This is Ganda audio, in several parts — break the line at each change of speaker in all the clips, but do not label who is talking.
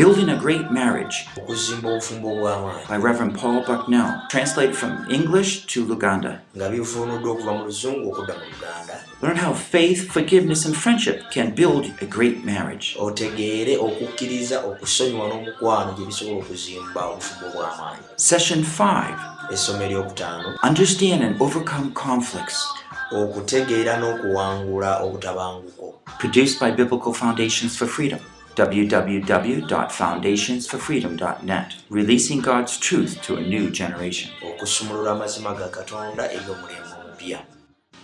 Building a Great Marriage by Reverend Paul Bucknell, translated from English to Luganda.
nga bivunuddwa okuva mu luzungu okudda mu luganda
Learn how faith, forgiveness, and friendship can build a great marriage. Session 5
essomo eryokutaano.
Understand and Overcome Conflicts,
okutegeera n'okuwangula obutabanguko.
Produced by Biblical Foundations for Freedom. www.foundationsforfreedom.net, releasing God's truth to a new generation.
okusumulula amazima ga katonda eri omulembe omupya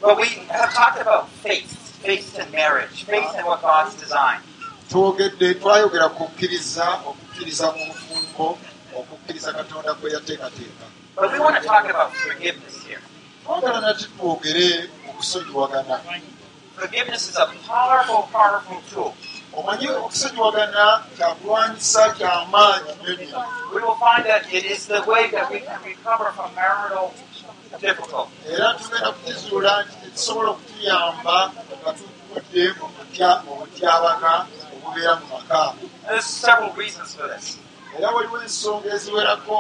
Well, we have talked about faith, faith in marriage, faith in what God's designed.
twogedde twayogera ku kukkiriza okukkiriza mu bufumbo okukkiriza katonda kwe yateekateeka
But we want to talk about forgiveness here.
twagala nati twogere okusonyiwagana
Forgiveness is a powerful, powerful tool.
Omanyi okusonyiwagana kyakulwanyisa kyamaanyi nnyo nnyo
We will find that it is the way that we can recover from marital difficulty.
era tugenda kukizuula nti tekisobola okutuyamba nga tutudde mu butya mu butyabaka obubeera mu maka
There's several reasons for this.
era waliwo ensonga eziwerako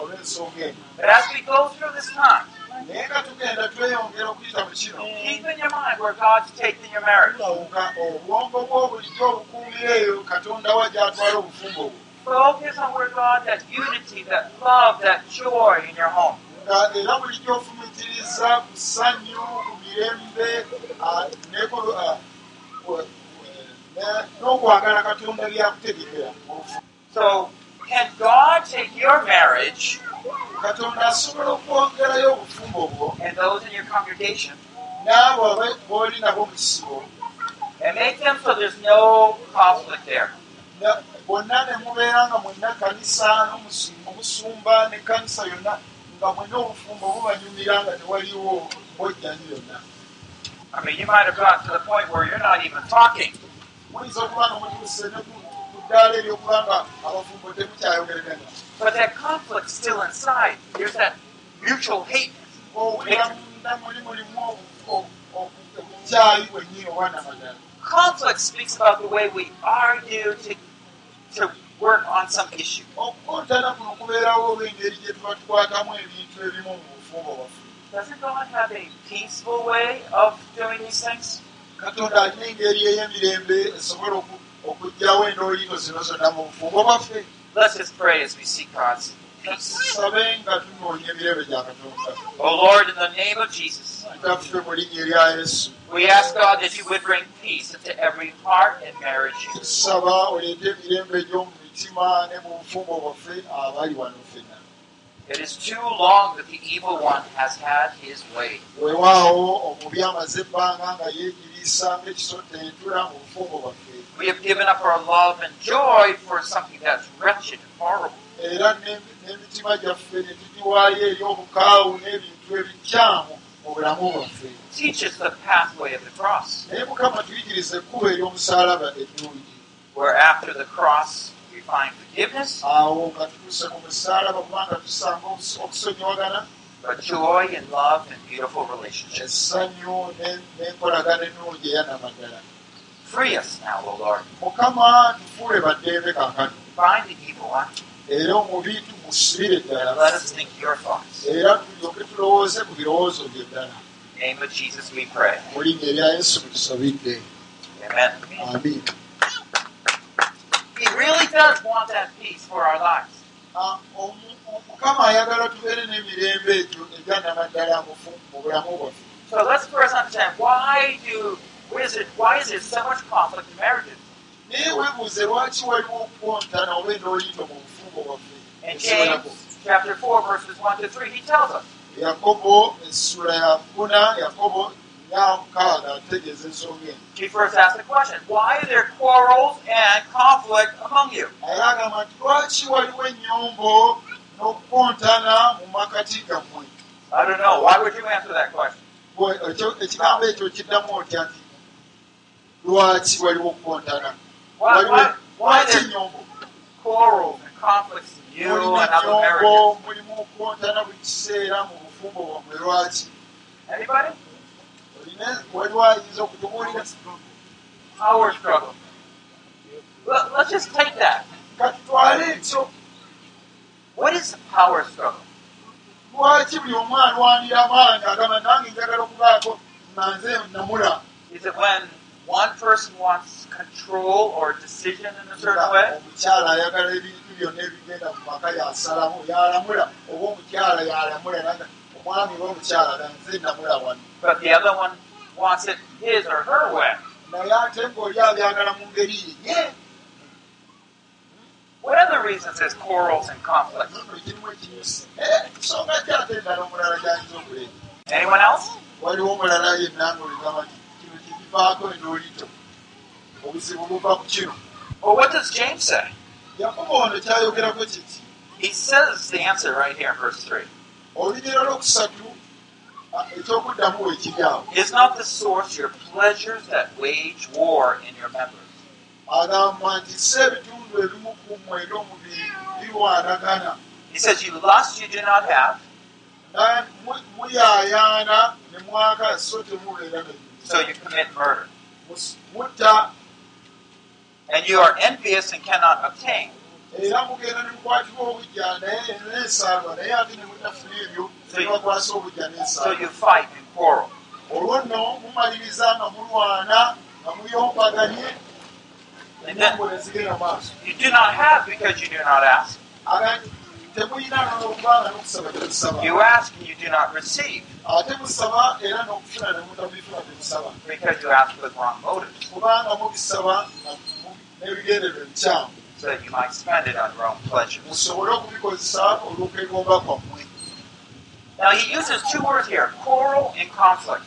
olw'ensonga eno Naye nga tugenda tweyongera okuyita mu kino
keep in your mind where God's taking your marriage.
nga obwongo bwo bulijjo obukuumira eyo katonda wa gy'atwala obufumbo bwo
Focus on where God, that unity, that love, that joy in your home.
era bulijjo ofumitiriza ku ssanyu ku mirembe ne- n'okwagala katonda byakutegekera.
So, can God take your marriage
katonda asobola okwongerayo obufumbo bwo
and those in your congregation
n'abo b'oli nabo mu kisibo
and make them so there's no conflict there?
na- bonna ne mubeera nga mwenna kanisa n'omusu- omusumba ne kanisa yonna nga mwenna obufumbo bubanyumira nga tewaliwo bojjanyi yonna
I mean, you might have gotten to the point where you're not even talking.
Ddaala eryokuba nga abafumbo temukyayogeragana
But that conflict's still inside. There's that mutual hate.
obwanamadala
Conflict speaks about the way we argue to, to work on some issue. Doesn't God have a peaceful way of doing these things?
Katonda alina engeri ey'emirembe esobola oku- okuggyawo endooyito zino zonna mu bufumbo bwaffe
Let's just pray as we seek God's peace.
katonda.
Oh Lord, in the name of Jesus, we ask God that you would bring peace into every heart and marriage. It is too long that the evil one has had his way.
weewaawo omubi amaze ebbanga nga yeegiriisa ng'ekisotta entula mu bufumbo bwaffe
We have given up our love and joy for something that's wretched and horrible.
era n'em- n'emitima gyaffe ne tugiwaayo eri obukaawu n'ebintu ebikyamu mu bulamu bwaffe
Teach us the pathway of the cross,
naye mukama tuyigiriza ekkubo ery'omusaalaba eddungi
where after the cross we find forgiveness,
awo nga tutuuse ku musaalaba kubanga tusanga obus- okusonyiwagana
but joy and love and beautiful relationships.
essanyu ne- n'enkolagana ennungi eyanamadala
Free us now, O Lord.
mukama tufuule baddembe kaakano
Bind the evil one
era omubi tumusibire
and
ddala
let us think your thoughts.
era tulyoke tulowooze ku birowoozo bye ddala
In the name of Jesus we pray.
mu linnya erya yesu tutusabidde
Amen.
amiina
He really does want that peace for our lives.
Ah, omu- omukama ayagala tubeere n'emirembe egyo egyanamaddala mufu- mu bulamu bwaffe
So let's first understand why do what is it why is there so much conflict in marriages?
naye weebuuze lwaki waliwo okuwontana oba endooyito mu bufumbo bwaffe
In
eziwerako
James chapter four, verses one to three, he tells us
yakobo essula ya kuna yakobo nyamukaaga ategeeza ensonga eno
he first asks the question, why are there quarrels and conflict among you?
era agamba nti lwaki waliwo ennyombo n'okukontana mu makati gammwe
I don't know. Why would you answer that question?
Bwe- ekyo- ekigambo ekyo kiddamu otya nti lwaki waliwo okukontana lwaki
other marriages?
ennyombo mulimu okukontana buli kiseera mu bufumbo bwammwe lwaki waliwo ayinza okutubuulira
Power struggle. Let, let's just take that. What is the power struggle?
lwaki buli omu alwanira amaanyi agamba nange njagala okubaako nga nze namula
one person wants control or decision in a certain way?
omukyala ayagala ebintu byonna ebigenda mu maka yasalamu yalamula oba omukyala yalamula naga omwami oba omukyala nga nze namula wano
But the other one wants it his or her way.
naye ate ng'oli abyagala mu ngeri ye
What other reasons there's quarrels and
ekinyusi Eh,
Anyone else?
Kibivaako enolito obuzibu buva ku kino
Well, what does James say?
yakobo ono kyayogerako kiki
He says the answer right here in verse 3.
olugero lwokusatu ekyokuddamu weekiri awo
Is not the source your pleasures that wage war in your members?
agamba nti si ebitundu ebimu ku mmwe eby'omubiri birwanagana
He says, You lust, you do not have,
na mu- muyaayaana ne mwaka so temubeera
so you commit murder. And you are envious and cannot obtain.
ebibakwasa obujja
So you fight and quarrel. And then you do not have because you do not ask. You ask and you do not receive.
Temusaba
because you ask with wrong motives, so that you might spend it on your own pleasures. Now he uses two words here quarrel and conflict.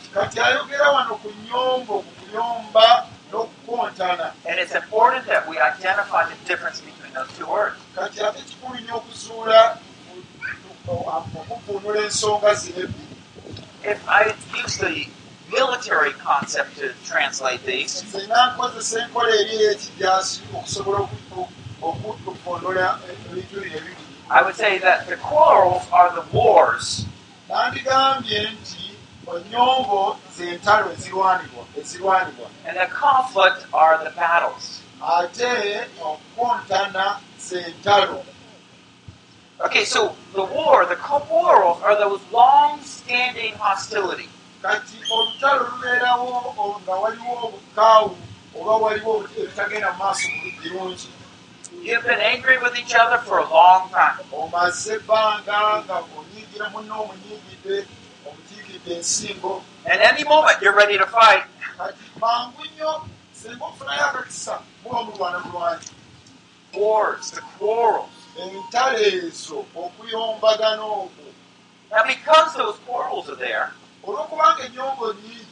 N'okukontana
And it's important that we identify the difference between those two words.
kati ate kikulu nnyo okuzuula okuvvuunula ensonga zino ebbiri
If I use the military concept to translate these,
nze nankozesa enkola eri ey'ekidyasi okusobola oku- oku- okuvvuunula ebintu bino ebibiri
I would say that the quarrels are the wars,
nandigambye nti onyombo zentalo ezirwanibwa ezirwanibwa
and the conflict are the battles.
ate okukontana zentalo
Okay, so the war, the quarrels are those long-standing hostility.
kati olutalo lubeerawo nga waliwo obukaawu oba waliwo ebitagenda mu maaso birungi
You've been angry with each other for a long time.
omaze ebbanga nga onyiigira munno omunyiigidde ensingo
And any moment you're ready to fight.
mangu nnyo singa ofunayo akakisa muba mulwana mulwanyi
Wars, the quarrels.
entalo ezo okuyombagana okwo
Now, because those quarrels are there,
olw'okubanga ennyombo nnyingi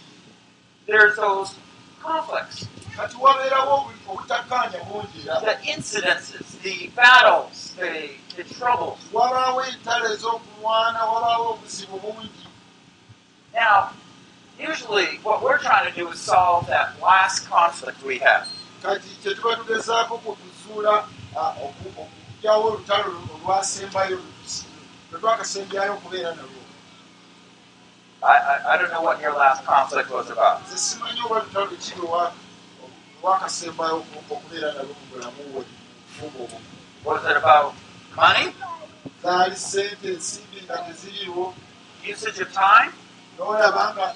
there's those conflicts,
kati wabeerawo obu- obutakkaanya bungi era
the incidences, the battles, the, the troubles.
wabaawo entalo ez'okulwana wabaawo obuzibu bungi
Now, usually what we're trying to do is solve that last conflict we have.
kati kye tuba tugezaako kutuzuula oku- okugyawo olutalo olwasembayo lwe twakasembyayo okubeera nalwo
I, I, I don't know what your last conflict was about.
simanyi oba lutalo kiri oku- okubeera nalwo mu bulamu bwe bufumbo obwo
Was it about money,
zaali sente ensimbi nga teziriiwo
usage of time?
N'olaba nga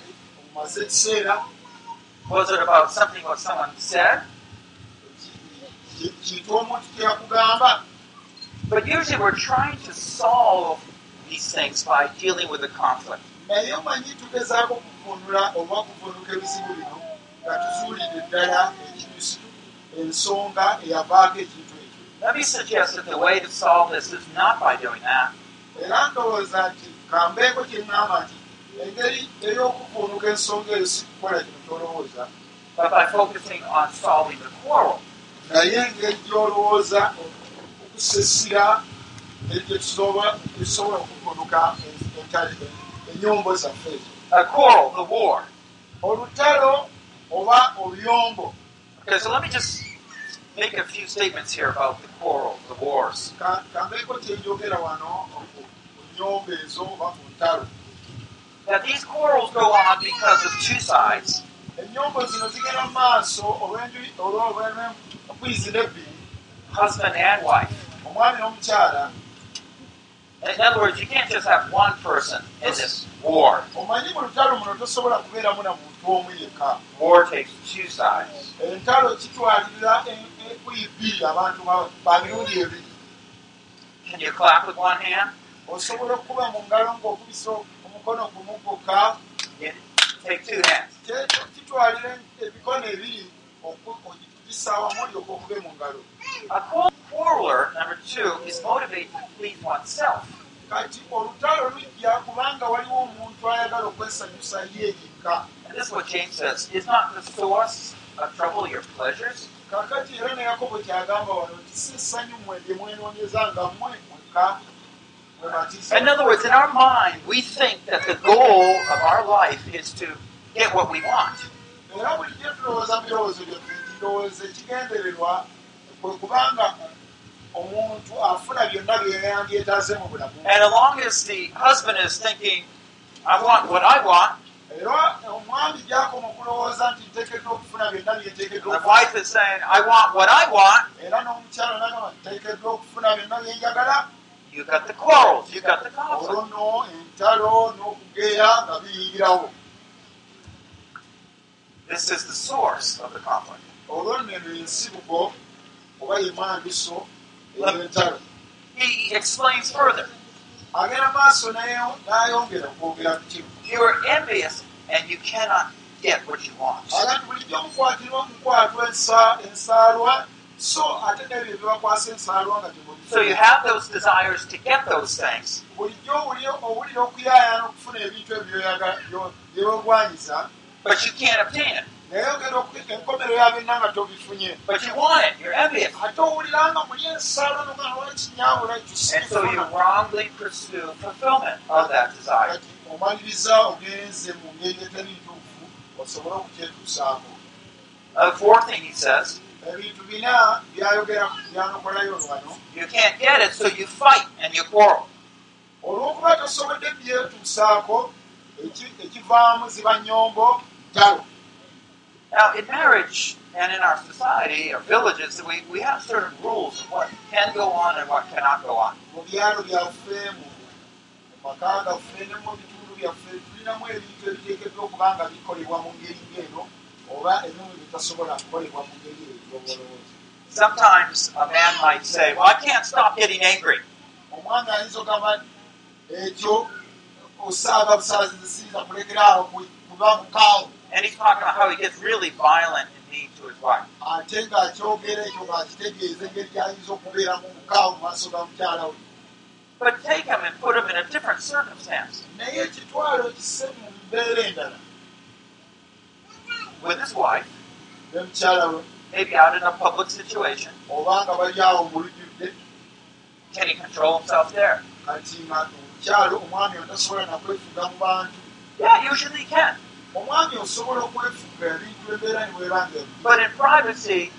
omaze ekiseera
Was it about something what someone said?
ki- ki- kintu omuntu kyeyakugamba
But usually we're trying to solve these things by dealing with the conflict. Let me suggest that the way to solve this is not by doing that,
engeri ey'okuvunuka ensonga eyo si kukola kino kyolowooza
but by focusing on solving the quarrel.
naye engeri gy'olowooza okusesira okuvunuka entale ennyombo zaffe ezo
A quarrel, the war.
olutalo oba oluyombo
Okay, so let me just make a few statements here about the quarrel, the wars.
Ka- kambeeko kyenjogera wano ku nnyombo ezo oba ku ntalo
Now, these quarrels go on because of two sides. husband and wife. In other words, you can't just have one person in this war. War takes two sides. Can you clap with one hand?
Omukono gumu gwokka kitwalira emikono ebiri okugisa awamu olyoka okube mu ngalo
A quarreler, number two, is motivated to please oneself.
kati olutalo lujja kubanga waliwo omuntu ayagala okwesanyusa ye yekka
And this is what James says. Is not the source of trouble your pleasures?
kakati era ne yakobo kyagamba wano nti si ssanyu mmwe lye mwenoonyeza nga mmwe mwekka
In other words, in our mind, we think that the goal of our life is to get what we want. And as long as the husband is thinking, I want what I want,
era omwami gyakoma okulowooza nti nteekeddwa okufuna byonna byeteekeddwa
the wife is saying, I want what I want,
era n'omukyala nagamba nteekeddwa okufuna byonna byenjagala
you got the quarrels, you got the conflict. This is the source of the conflict.
ey'entalo
He explains further. You are envious and you cannot get what you want.
So ate n'ebyo byebakwasa ensaalwa nga
So you have those desires to get those things,
bulijjo owuli- owulira okuyaayana okufuna ebintu ebyo byewegwanyiza
but you can't obtain it.
naye ogenda enkomero ya byonna nga tobifunye
But you want it. You're envious.
ate owulira nga muli ensaalwa nogalwakinyabula
And so you wrongly pursue fulfillment of that desire.
omaliriza ogenze mu ngeri eteri ntuufu osobole okukyetuusaako
The fourth thing he says,
ebintu bina byayogera byanokolayo wano
you can't get it, so you fight and you quarrel.
olw'okuba tosobodde byetuusaako eki- ekivaamu ziba nyombo ntalo
Now, in marriage and in our society or villages, we, we have certain rules of what can go on and what cannot go on. Sometimes a man might say, Well, I can't stop getting angry. And he's talking about how he gets really violent and mean to his wife. But take him and put him in a different circumstance with his wife, maybe out in a public situation.
oba nga bali awo mu lujjudde
Can he control himself there?
kati nga omukyalo omwami otasobola nakwefuga mu bantu
Yeah, usually he can.
omwami osobola okwefuga ebintu weebanga ebi
But in privacy,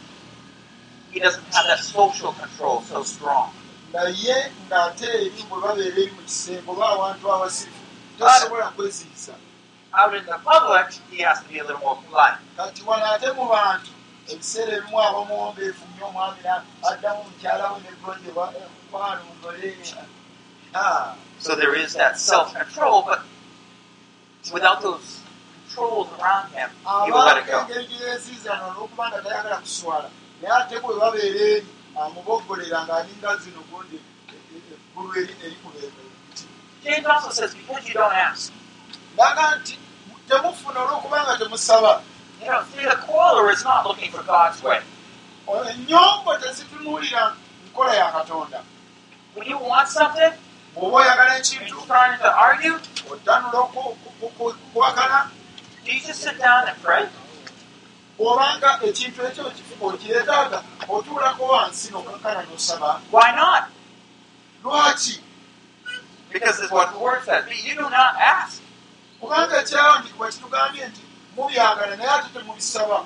he doesn't have that social control so strong.
naye ng'ate eri bwe babeera eri mu kisembo oba awantu awasirifu tosobola kweziyiza
Out in the public, he has to be a little more polite.
kati wano ate mu bantu ebiseera ebimu abamuwombeefu nnyo omwami addamu mukyala we negonjebwa mwana mugole Ah,
So there is that self control, but without those controls around him, he will let it go.
naye ate bwe babeera eri amuboggolera ng'alinga zino gundi eggulu eri erikubeera
James also says, because you don't ask.
naga nti temufuna olw'okuba nga temusaba
You know, see, the quarreler is not looking for God's way.
ennyombo tezitunuulira nkola ya katonda
When you want something,
bw'oba oyagala ekintu
you're trying to argue,
ottanula okuwakana
do you just sit down and pray?
bw'obanga ekintu ekyo okireetaaga otuulako wansi n'okankana n'osaba
Why not?
lwaki
Because it's what the word says. You do not ask.
kubanga ekyawandiikibwa kitugambye nti mubyagala naye ate temubisaba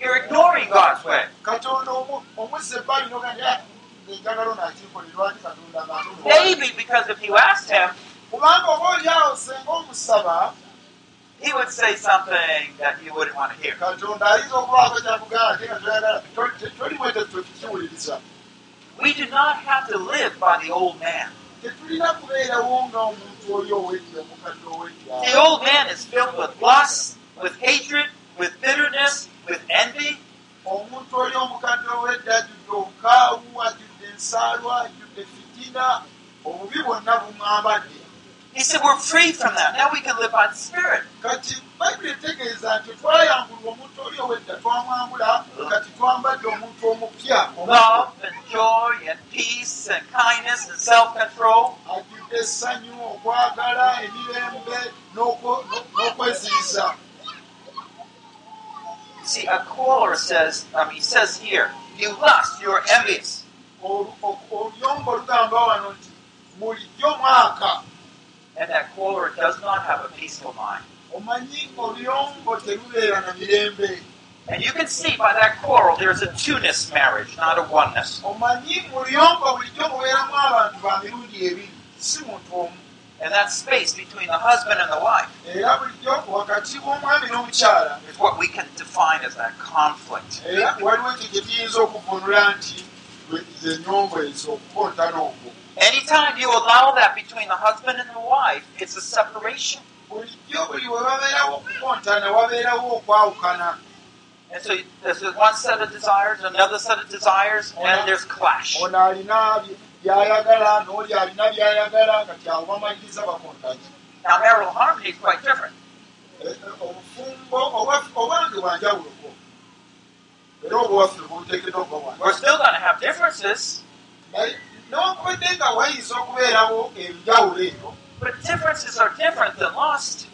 You're ignoring God's way.
katonda omu- omuzza ebbali nogambye enjagalo nakinkolerwa nti katonda
Maybe because if you asked Him,
kubanga oba oli awo senga omusaba
he would say something that you wouldn't want to hear.
nga
We do not have to live by the old man.
Tetulina kubeerawo nga omuntu oli ow'edda omukadde
The
ow'edda
old man is filled with lust, with hatred, with bitterness, with envy.
omuntu oli omukadde ow'edda ajjudde obukaawu ajjudde ensaalwa ajjudde fitina. Obubi bwonna bumwambadde
He said we're free from that. Now we can live by the Spirit.
kati bayibuli etegeeza nti twayambulwa omuntu oli ow'edda twamwambula kati twambadde omuntu omupya
Love and joy and peace and kindness and self-control.
ajjudde essanyu okwagala emirembe n'okwe- n'okweziyiza
See, a caller says, um, he says here, you lust, you are envious.
Olu- o- oluyombo olugamba wano nti bulijjo mwaka
And that caller does not have a peaceful mind. And you can see by that quarrel there's a two-ness marriage, not a oneness. And that space between the husband and the wife is what we can define as that conflict. Anytime you allow that between the husband and the wife, it's a separation.
bulijjo buli we babeerawo okukontana wabeerawo okwawukana
And so there's one set of desires, another set of desires, and there's clash.
ono alina by'ayagala n'oli alina by'ayagala nga kyawe bamaliriza bakontanye
Now, marital harmony is quite different.
Obufumbo obwa- obwange bwa njawuloko era obuwaffe buteekeddwa okuba
We're still going to have differences,
naye n'okubadde nga wayinza okubeerawo enjawulo eyo
but differences are different than lust.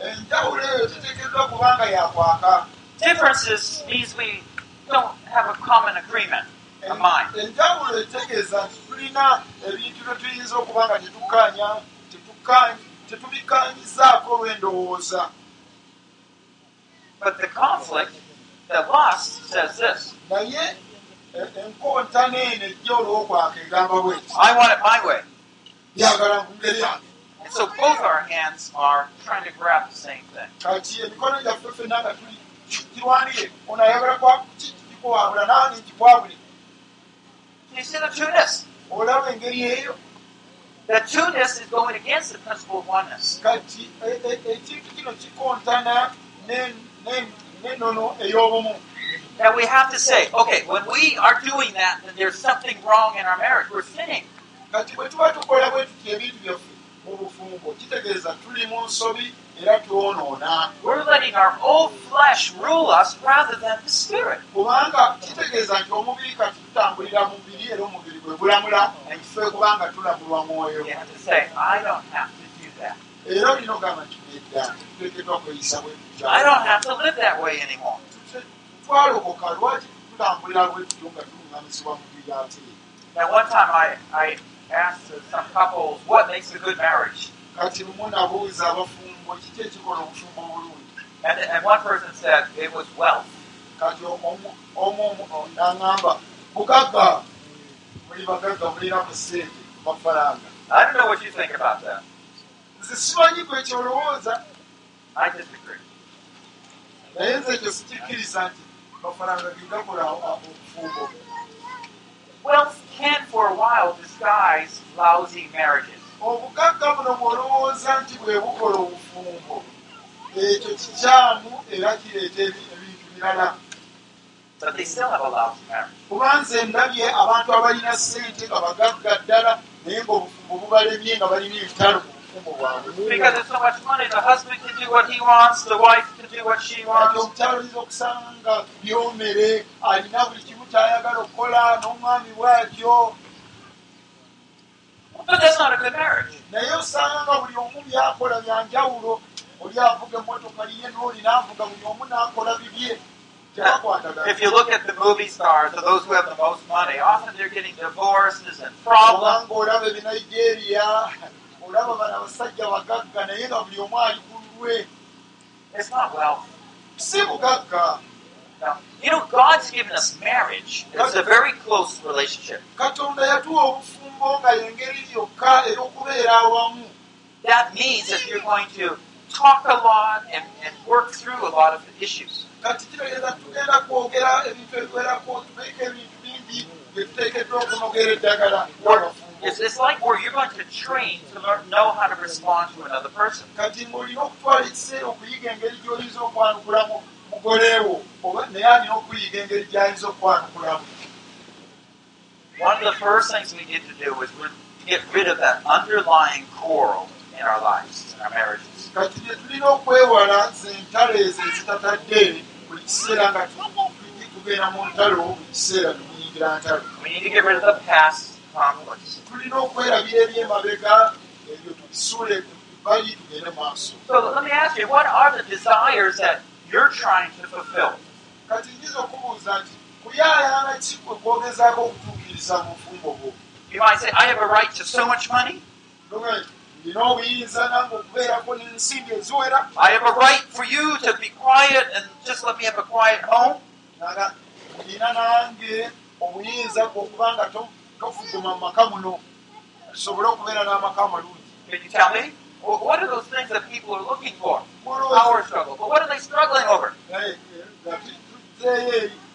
enjawulo eyo teteekeddwa kuba nga yakwaka
Differences means we don't have a common agreement, a mind.
enjawulo etegeeza nti tulina ebintu bye tuyinza okuba nga tetukkaanya tetukka- tetubikanyizaako olw'endowooza
But the conflict, the lust, says this
naye enkontana eno ejja olw'okwaka egamba bweti
I want it my way.
byagala mu ngeri yange
And so both our hands are trying to grab the same thing.
kati emikono gyaffe ffenna nga tuli kirwanire ono ayagala kwa- ki- kikwabula nange nkikwabule
You see the two-ness?
olaba engeri eyo
The two-ness is going against the principle of oneness.
kati e- e- ekintu kino kikontana ne- ne- n'ennono ey'obumu
Now we have to say, okay, when we are doing that, then there's something wrong in our marriage. We're sinning.
kati bwe tuba tukola bwe tuti ebintu byaffe mu bufumbo kitegeeza tuli mu nsobi era twonoona
We're letting our old flesh rule us rather than the spirit.
kubanga kitegeeza nti omubiri kati tutambulira mu mubiri era omubiri gwe gulamula ffe kubanga tulamulwa mwoyo
You have to say, I don't have to do that.
era olina ogamba nti nedda tuteekeddwa kweyisa bwe tutya. Twalokoka lwaki tutambulira bwe tutyo nga tuluŋŋamizibwa mu mubiri ate
Now, one time I, I asked some couples, what makes a good marriage?
kati lumu nabuuza abafumbo kiki ekikola obufumbo obulungi
And, and one person said it was wealth.
kati omu naŋŋamba bugagga muli bagagga mulina ku ssente mafaranga
I don't know what you think about that.
nze simanyi kwe kyolowooza
I disagree.
naye nze ekyo sikikkiriza nti mafaranga ge gakola obufumbo
Wealth can, for a while, disguise lousy marriages.
obugagga buno bw'olowooza nti bwe bukola obufumbo ekyo kikyamu era kireeta ebi- ebintu birala
But they still have a lousy marriage.
kuba nze ndabye abantu abalina ssente nga bagagga ddala naye ng'obufumbo bubalemye nga balina ebitalo
Because there's so much money, the husband can do what he wants, the wife can do what she wants.
omukyalo oyinza okusanga nga byomere alina buli kimu kyayagala okukola n'omwami bw'atyo
But that's not a good marriage.
naye osanga nga buli omu byakola byanjawulo oli avuga emmotoka yiye n'oli n'avuga buli omu n'akola bibye
If you look at the movie stars, or those who have the most money, often they're getting divorces and problems.
Olaba bano abasajja bagagga naye nga buli omu ali ku lulwe
It's not wealth.
si bugagga
No. You know, God's given us marriage. It's a very close relationship. That means if you're going to talk a lot and, and work through a lot of the issues.
kati
It's, it's like where you're going to train to learn, know how to respond to another person.
kati ng'olina okutwala ekiseera okuyiga engeri gy'oyinza okwanukulamu mugoleewo oba naye alina okuyiga engeri gy'ayinza okwanukulamu
One of the first things we need to do is we get rid of that underlying quarrel in our lives, in our marriages.
kati bye tulina okwewala zentalo ezo ezitatadde buli kiseera nga tu- tugenda mu ntalo buli kiseera tuyingira ntalo
We need to get rid of the past.
Tulina okwerabira ebyemabega ebyo tubisuule bali tugende maaso
So let me ask you, what are the desires that you're trying to fulfill?
kati nyiza okubuuza nti kuyaayaana ki kwe kwogezaako okutuukiriza mu bufumbo bwo
You might say, I have a right to so much money. I have a right for you to be quiet and just let me have a quiet home.
Naga nina nange obuyinza gwe okuba nga to- tofuguma mu maka muno. Tusobole okubeera n'amaka amalungi.
Can you tell me? Well, what are those things that people are looking for? Power struggle. But what are they struggling over?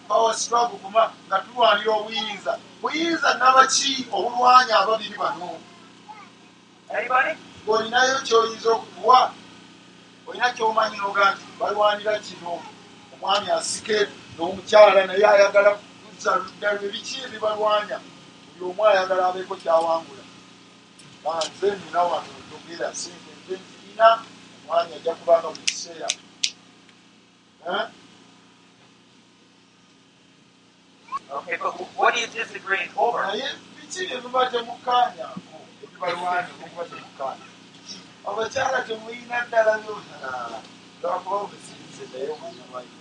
power struggle. Kuma nga tulwanira obuyinza. Buyinza nabaki obulwanya ababiri bano. Ng'olinayo kyoyinza okuwa olina kyomanyi noga nti balwanira kino. Omwami asike n'omukyala naye ayagala kuzza ludda lwe biki ebibalwanya buli omu ayagala abeeko kyawangula. Banze nina wano njogera sente nte nzirina omwami ajja kubanga buli kiseera. Eh?
Okay, but what are you disagreeing over?
naye biki bye muba temukkaanyaako ebibalwanya muba temukkaanya abakyala temulina ddala byona lwakuba obusinze naye omwinamanyi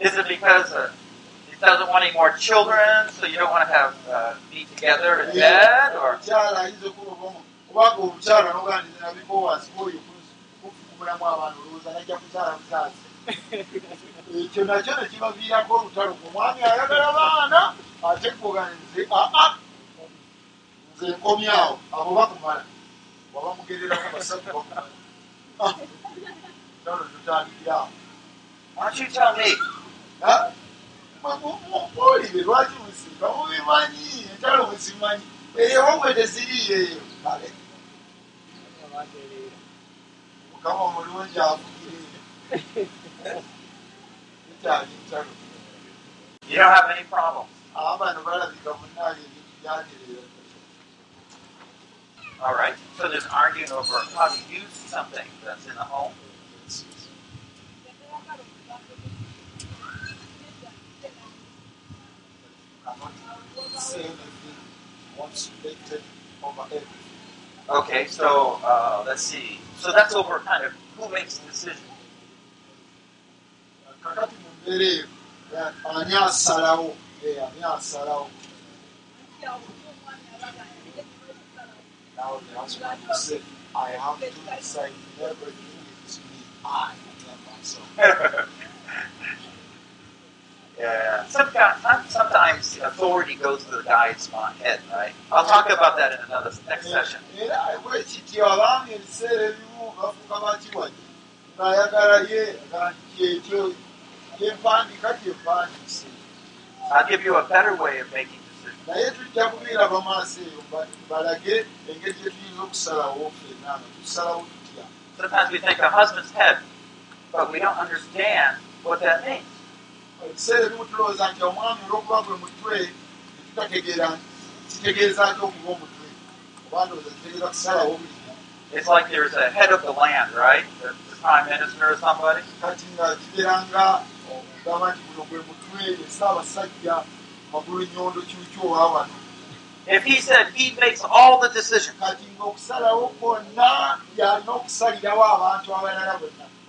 Is it because uh, doesn't want any more children, so you don't want to have uh, be together in bed, or?
Kubanga omukyala noganiriza nabiko wansi oyo kufukumulamu abaana olowooza najja kuzaala buzaazi ekyo nakyo nekibaviirako olutalo. Omwami ayagala baana ate koganize aa nze nkomyawo abo bakumala. Waba mugererako basatu bakumala. Talo tutandikirawo muwulire lwaki musimba mubimanyi entalo muzimanyi eyo mwe teziriyo eyo kale mukama omulungi avugire ekyali ntalo
You don't have any problems. All right. So there's arguing over how to use something that's in the home.
Say anything take it over everything
Okay. So uh, let's see. So that's over kind of who makes the decision.
kakati mu mbeera eyo ani asalawo ani asalawo Now the husband will say, I have to decide everything it's me, I, not myself.
Yeah. Sometimes, sometimes authority goes to the guy's head, right? I'll talk about that in another next session. I'll give you a better way of making decisions. Sometimes we think a husband's head, but we don't understand what that means.
Ebiseera ebimu tulowooza nti omwami olw'okuba gwe mutwe tutategeera kitegeeza ki okuba omutwe oba ndowooza kitegeeza kusalawo buli.
It's like there's a head of the land, right? The, the prime minister or somebody. If he said he makes all the decisions,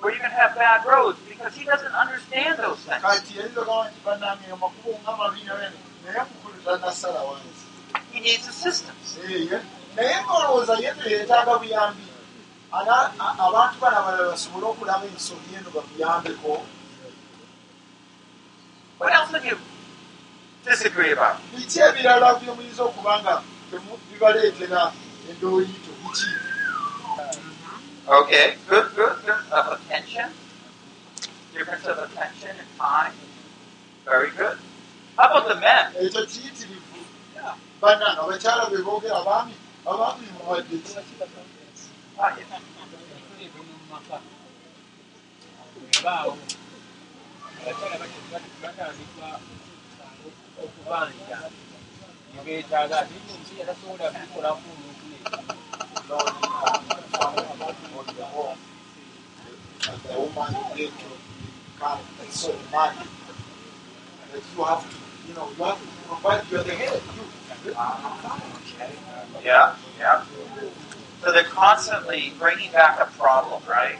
kati ng'okusalawo kwonna yalina okusalirawo abantu abalala bonna
or you can have bad roads because he doesn't understand those things. He needs assistance.
Naye ng'olowooza ye teyeetaaga buyambi abantu bano abalala basobole okulaba ensobi eno bamuyambeko
What else would you disagree about?
biki ebirala bye muyinza okuba nga bibaleetera endooyito biki
Okay, good, good, good. Of attention. Difference of attention and time. Very good. How about the men?
ekyo kiyitirivu bannanga abakyala be boogera abaami abaami mubadde ki
Ah, yeah.
baawo abakyala batandika okubanja nebeetaaga ate omusajja tasobola kukolako omuntu
The woman get to come and so money. That you have to, you know, you have to provide, you're the head. You,
Yeah, yeah. So they're constantly bringing back a problem, right?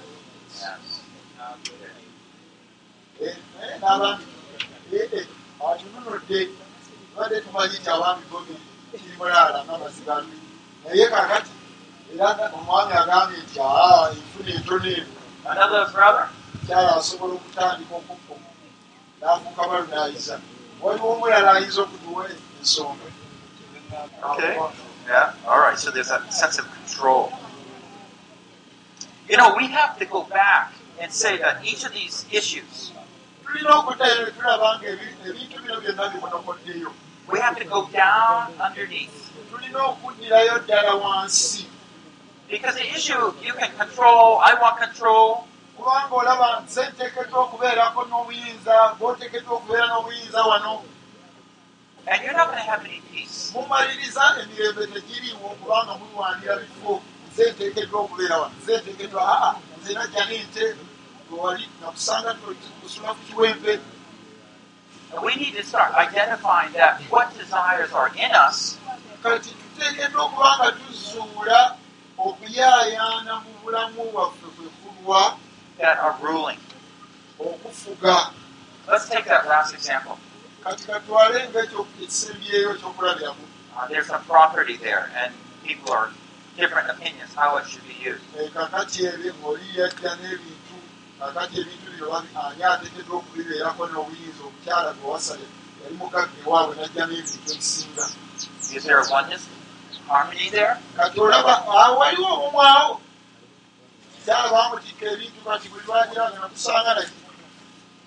Yes.
naye kakati
Another brother?
asobola okutandika okukuma n'afuuka balunayiza waliwo omulala ayinza okutuwa ensonga
Okay. Yeah. All right. So there's a sense of control. You know, we have to go back and say that each of these issues, we have to go down underneath.
tulina okuddirayo ddala wansi
Because the issue you can control, I want control.
kubanga olaba nze nteekeddwa okubeerako n'obuyinza bw'oteekeddwa okubeera n'obuyinza wano.
And you're not going to have any peace.
mumaliriza emirembe tegiriiwo kubanga mulwanira bifo. Nze nteekeddwa okubeera wano nze nteekeddwa aa nze najja nente wali nakusanga kusula ku kiwempe.
We need to start identifying that what desires are in us.
Kati tuteekeddwa okuba nga tuzuula okuyaayaana mu bulamu bwaffe kwe kulwa
that are ruling.
okufuga
Let's take that last example.
kati katwale ngaekyo ekisembyeyo ekyokulabiramu
Uh, there's some property there, and people are different opinions how it should be used.
Eh, kakati ebintu bino ani ateekeddwa okubibeerako n'obuyinza omukyala gwe wasale yali mugagga ewaabwe najja n'ebintu ebisinga kati olaba awo waliwo omumwawo kyala bamutikka ebintu kati buli lwagiranga nakusanga naki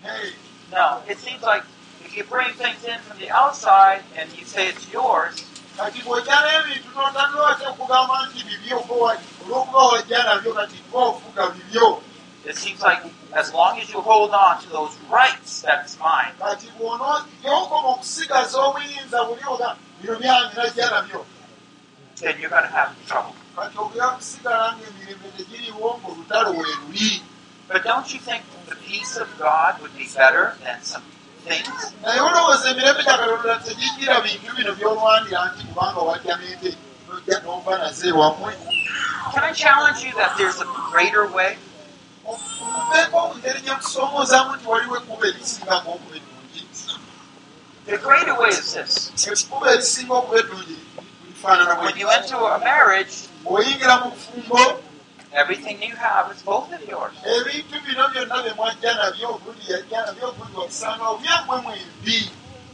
Hey,
No. It seems like if you bring things in from the outside and you say it's yours,
kati bw'ojja n'ebintu n'otandika okugamba nti bibyo olw'okuba wajja nabyo kati ng'ofuga bibyo
it seems like as long as you hold on to those rights, that's mine.
kati bw'onookoma okusigaza obuyinza buli oga bino byange najja nabyo
Then you're going to have trouble.
kati ogera kusigala ng'emirembe tegiriwo ng'olutalo we luli
But don't you think the peace of God would be better than some things?
naye olowooza emirembe gya katonda tegijjira bintu bino by'olwanira nti kubanga wajja n'ente nojja n'ova naze wammwe
Can I challenge you that there's a greater way?
okubeeko mu ngeri gye kusoomoozamu nti waliwo ekkuba erisinga ng'okuba eddungi
The greater way is this.
ekkuba erisinga okuba eddungi
When you enter a marriage,
oyingira mu bufumbo
everything you have is both of yours.
ebintu bino byonna bye mwajja nabyo buli yajja nabyo buli wakusanga obyammwe mwembi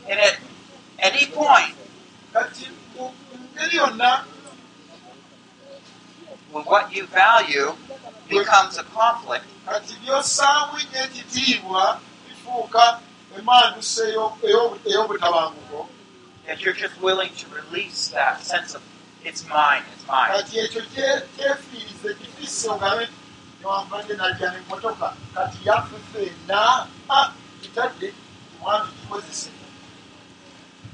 And at any point,
kati mu ngeri yonna
when what you value becomes a conflict,
kati byosaamu nnyo ekitiibwa bifuuka emanduso eyo- eyo- ey'obutabanguko
that you're just willing to release that sense of it's mine, it's mine.
kati ekyo kye- kyefiirize kifisse ogabe newambadde najja nemmotoka kati yaffe ffenna kitadde mwami kikozese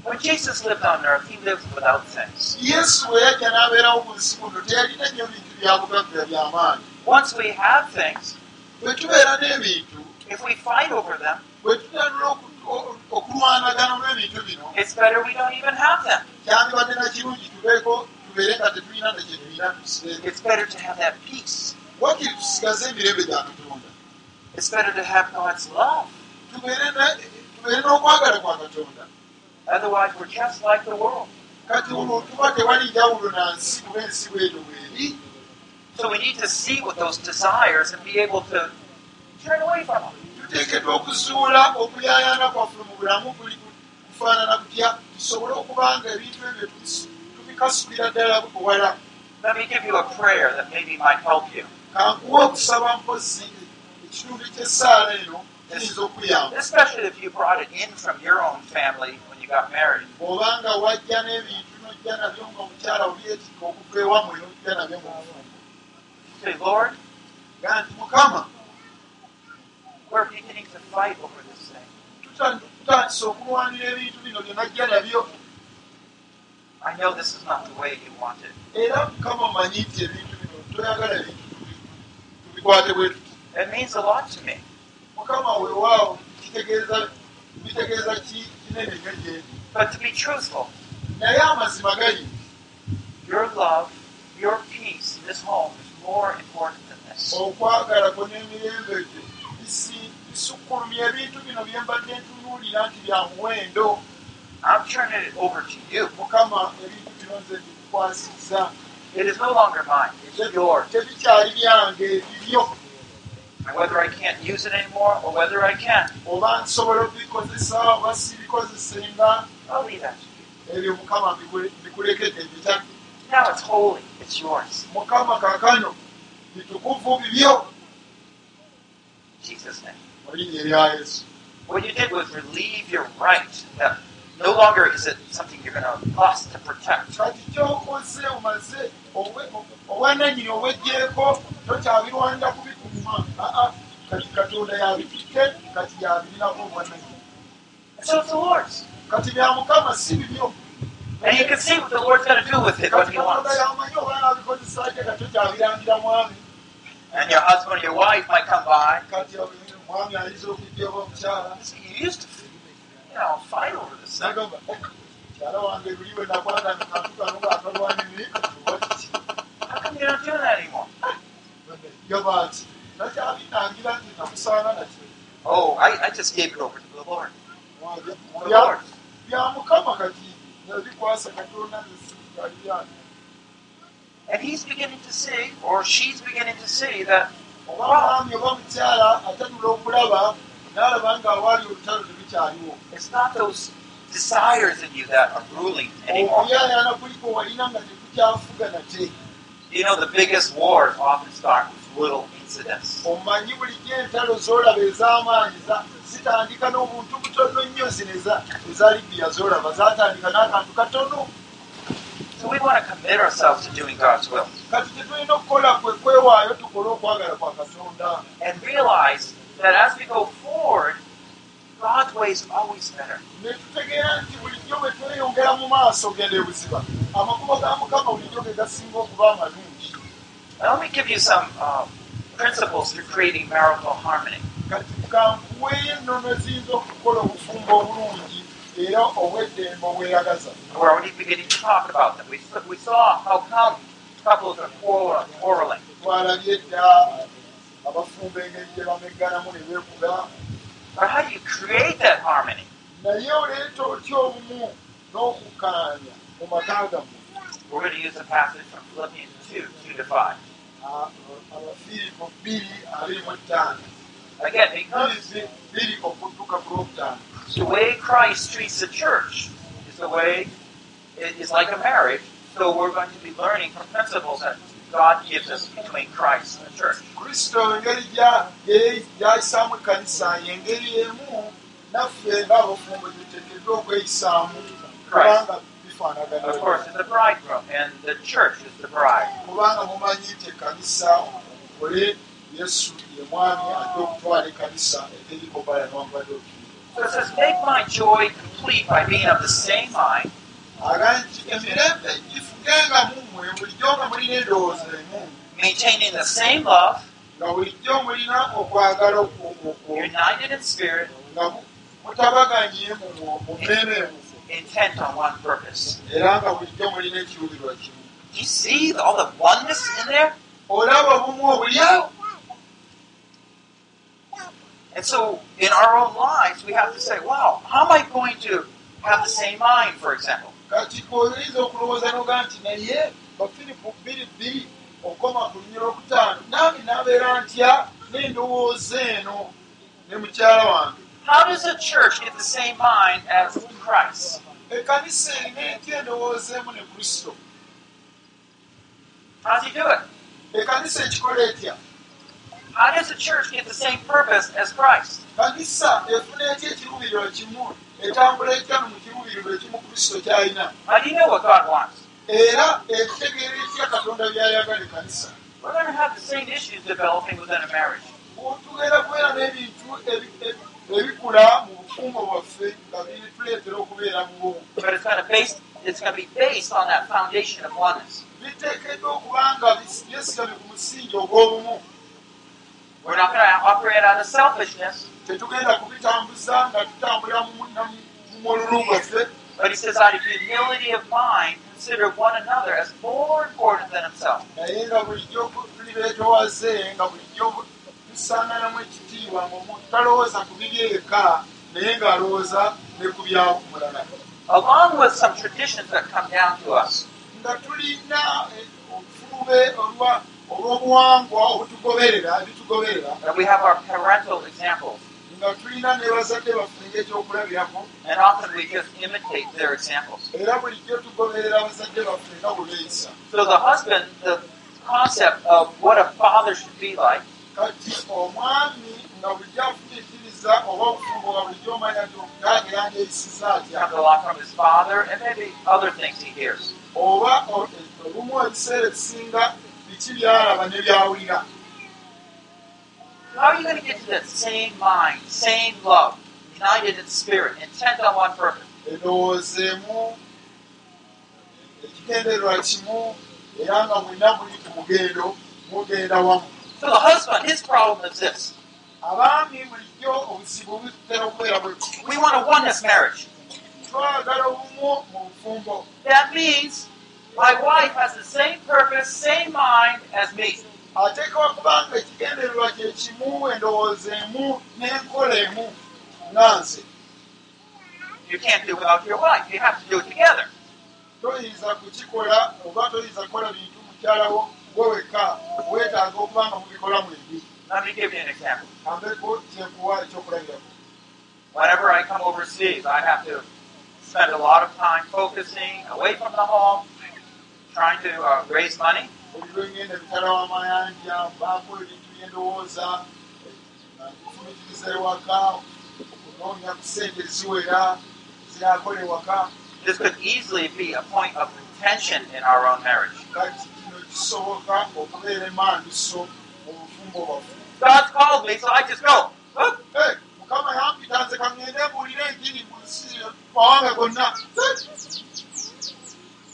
When Jesus lived on earth, he lived without things.
yesu bwe yajja n'abeerawo mu nsi muno teyalina nnyo bintu byabugagga by'amaanyi
Once we have things,
bwe tubeera n'ebintu
if we fight over them,
bwe o- okulwanagana olw'ebintu bino
it's better we don't even have them.
kyandibadde na kirungi tubeeko tubeere nga tetulina nekye tulina tusibeeko
It's better to have that peace.
wakiri tusigaze emirembe gya katonda
It's better to have God's love.
tubeere n'okwagala kwa katonda
Otherwise, we're just like the world.
kati olwo tuba tewali njawulo na nsi kuba ensi bwetyo bweri
So we need to see what those desires and be able to turn away from them.
Tuteekeddwa okuzuula okuyaayaana kwaffe mu bulamu kuli kufaanana kutya tusobole okuba nga ebintu ebyo tubi- tubikasulira ddala wala
Let me give you a prayer that maybe might help you.
kankuwa okusaba mpozi ekitundu ky'essaala eno kiyinza okuyamba
Especially if you brought it in from your own family when you got married.
bw'obanga wajja n'ebintu nojja nabyo nga omukyala obyetika okuva ewammwe nojja nabyo mu bufumbo
Say, Lord,
ga nti mukama
we're beginning to fight over this thing.
tuta- tutandise okulwanira ebintu bino bye najja nabyo
I know this is not the way you want it.
era mukama omanyi nti ebintu bino toyagala ebintu tubi- tubikwate bwe tuti
It means a lot to me.
mukama weewaawo kitegeeza bitegeeza ki kinene nnyo gyendi
But to be truthful,
naye amazima gali
your love, your peace in this home is more important than this.
okwagala kwo n'emirembe gye bisi- bisukkulumya ebintu bino bye mbadde ntunuulira nti bya muwendo
I'm turning it over to you.
mukama ebintu bino nze bikukwasizza
It is no longer mine, it's yours.
tebikyali byange bibyo
And whether I can't use it anymore or whether I can,
oba nsobola okubikozesa oba sibikozesenga
I'll leave that to you.
ebyo mukama bikule- bikulekedde bitadde
Now it's holy, it's yours.
mukama kaakano bitukuvu bibyo
In Jesus' name.
Erya yesu
What you did was relieve your right that no longer is it something you're going to lust to protect. And so it's the Lord's. And you can see what the Lord's going to do with it,
kati
He wants. And your husband or your wife might come by.
Kati mwami ayinza okujja oba omukyala
to,
nagamba mukyala wange luli we nakwagana
do that anymore?
yaba nti namusaana nati
Oh, I, I just gave it over to the Lord.
Wange-
The Lord. And he's beginning to see, or she's beginning to see, that,
oba
wow,
mwami oba mukyala atanula okulaba n'alaba nga awaali olutalo terukyaliwo
it's not those desires in you that are ruling anymore.
okuyayaana kuliko walina nga tekukyafuga nate
You know, the biggest wars often start with little incidents. So we want to commit ourselves to doing God's will and realize that as we go forward, God's way is always better. Now, let me give you some uh, principles for creating marital harmony.
Era obweddembe obweragaza
We're already beginning to talk about them. We, we saw how come couples are quarrel- quarreling.
twalabye dda abafumba engeri gye bamegganamu ne beekuga
But how do you create that harmony?
naye oleeta otya obumu n'okukkaanya mu maka gammwe
We're going to use a passage from Philippians 2 2 to 5.
A- abafiripo bbiri abiri mu ttaano
Again, because
bbiri okudduka ku lwokutaano
the way Christ treats the church is the way it is like a marriage. So we're going to be learning from principles that God gives us between Christ and the church.
kristo engeri gyayisaamu ekkanisa y'engeri emu naffe ng'abafumbo gyetuteekeddwa okweyisaamu kubanga bifaanagana
Of course, it's the bridegroom, and the church is the bride.
kubanga mumanyi nti ekkanisa omukole yesu ye mwami ate okutwala ekkanisa eteriko bala nwankubadde okiiro
So it says, Make my joy complete by being of the same mind, maintaining the same love, united in spirit,
emu
intent on one purpose. you see all the oneness in there? And so in our own lives, we have to say, wow, how am I going to have the same mind, for example?
okoma ku lunya lwokutaano nami nabeera ntya n'endowooza eno ne mukyala wange
How does a church get the same mind as Christ?
ekkanisa erina etya endowooza emu ne kristo
How does he do it?
ekanisa ekikola etya
How does the church get the same purpose as Christ? How do you know what God wants? We're going to have the same issues developing within a marriage. But it's going to base it's going to be based on that foundation of oneness. We're not going to operate out of selfishness,
tetugenda kubitambuza nga tutambulira mu mu- mu mululu gwaffe
but he says out of humility of mind, consider one another as more important than himself.
naye nga bulijjo tuli beetowaze nga bulijjo tusanganamu ekitiibwa ngaomuntu talowooza ku bibye eka naye ng'alowooza ne ku byamulala
Along with some traditions that come down to us.
nga tulina eh, obufulube olwa- olw'obuwangwa obutugoberera ebitugoberera
And we have our parental examples.
nga tulina ne bazadde baffe ng'ekyokulabirako
And often we just imitate their examples.
era bulijjo tugoberera bazadde baffe nga bwe beeyisa
So the husband, the concept of what a father should be like,
kati omwami nga bulijjo afumiitiriza oba obufumbo nga bulijjo omanya nti omutaaga yandeyisiza atya
comes a lot from his father and maybe other things he hears.
oba olumu ebiseera ebisinga biki byalaba ne byawulira
How are you going to get to that same mind, same love, united in spirit, intent on one purpose?
endowoozeemu ekigendererwa kimu era nga mwenna muli ku mugendo mugenda wamu
So the husband, his problem is this.
abaami bulijjo obuzibu butera okubeera bwe.
We want a oneness marriage.
twagala obumu mu bufumbo
That means my wife has the same purpose, same mind as me.
ateekwa kubanga ekigendererwa kye kimu endowooza emu n'enkola emu nga nze
You can't do without your wife. You have to do it together.
toyinza kukikola oba toyinza kukola bintu mukyalawo gwe wekka weetaaga okuba nga mubikola mwembi
Let me give you an example.
ambeko kyekuwa ekyokulabirako
Whenever I come overseas, I have to spend a lot of time focusing away from the home, trying to uh, raise money.
buli lwengenda ebitala w'amayanja baako ebintu byendowooza nfumitiriza ewaka okunoonya ku sente ziwera zirakola ewaka
This could easily be a point of contention in our own marriage. God's called me, so I just go.
Hey,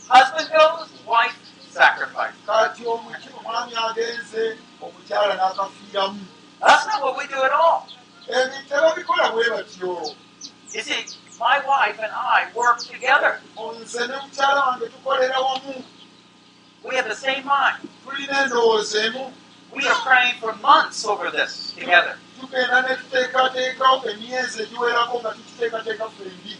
Husband goes, wife sacrifice.
kati omwami agenze omukyala n'akafiiramu
That's not what we do at all.
tebabikola bwe batyo
You see, my wife and I work together.
nze ne mukyala wange tukolera wamu
We have the same mind.
tulina endowooza emu
We are praying for months over this together.
tugenda ne tuteekateekawo emyezi egiwerako nga tukiteekateeka fembi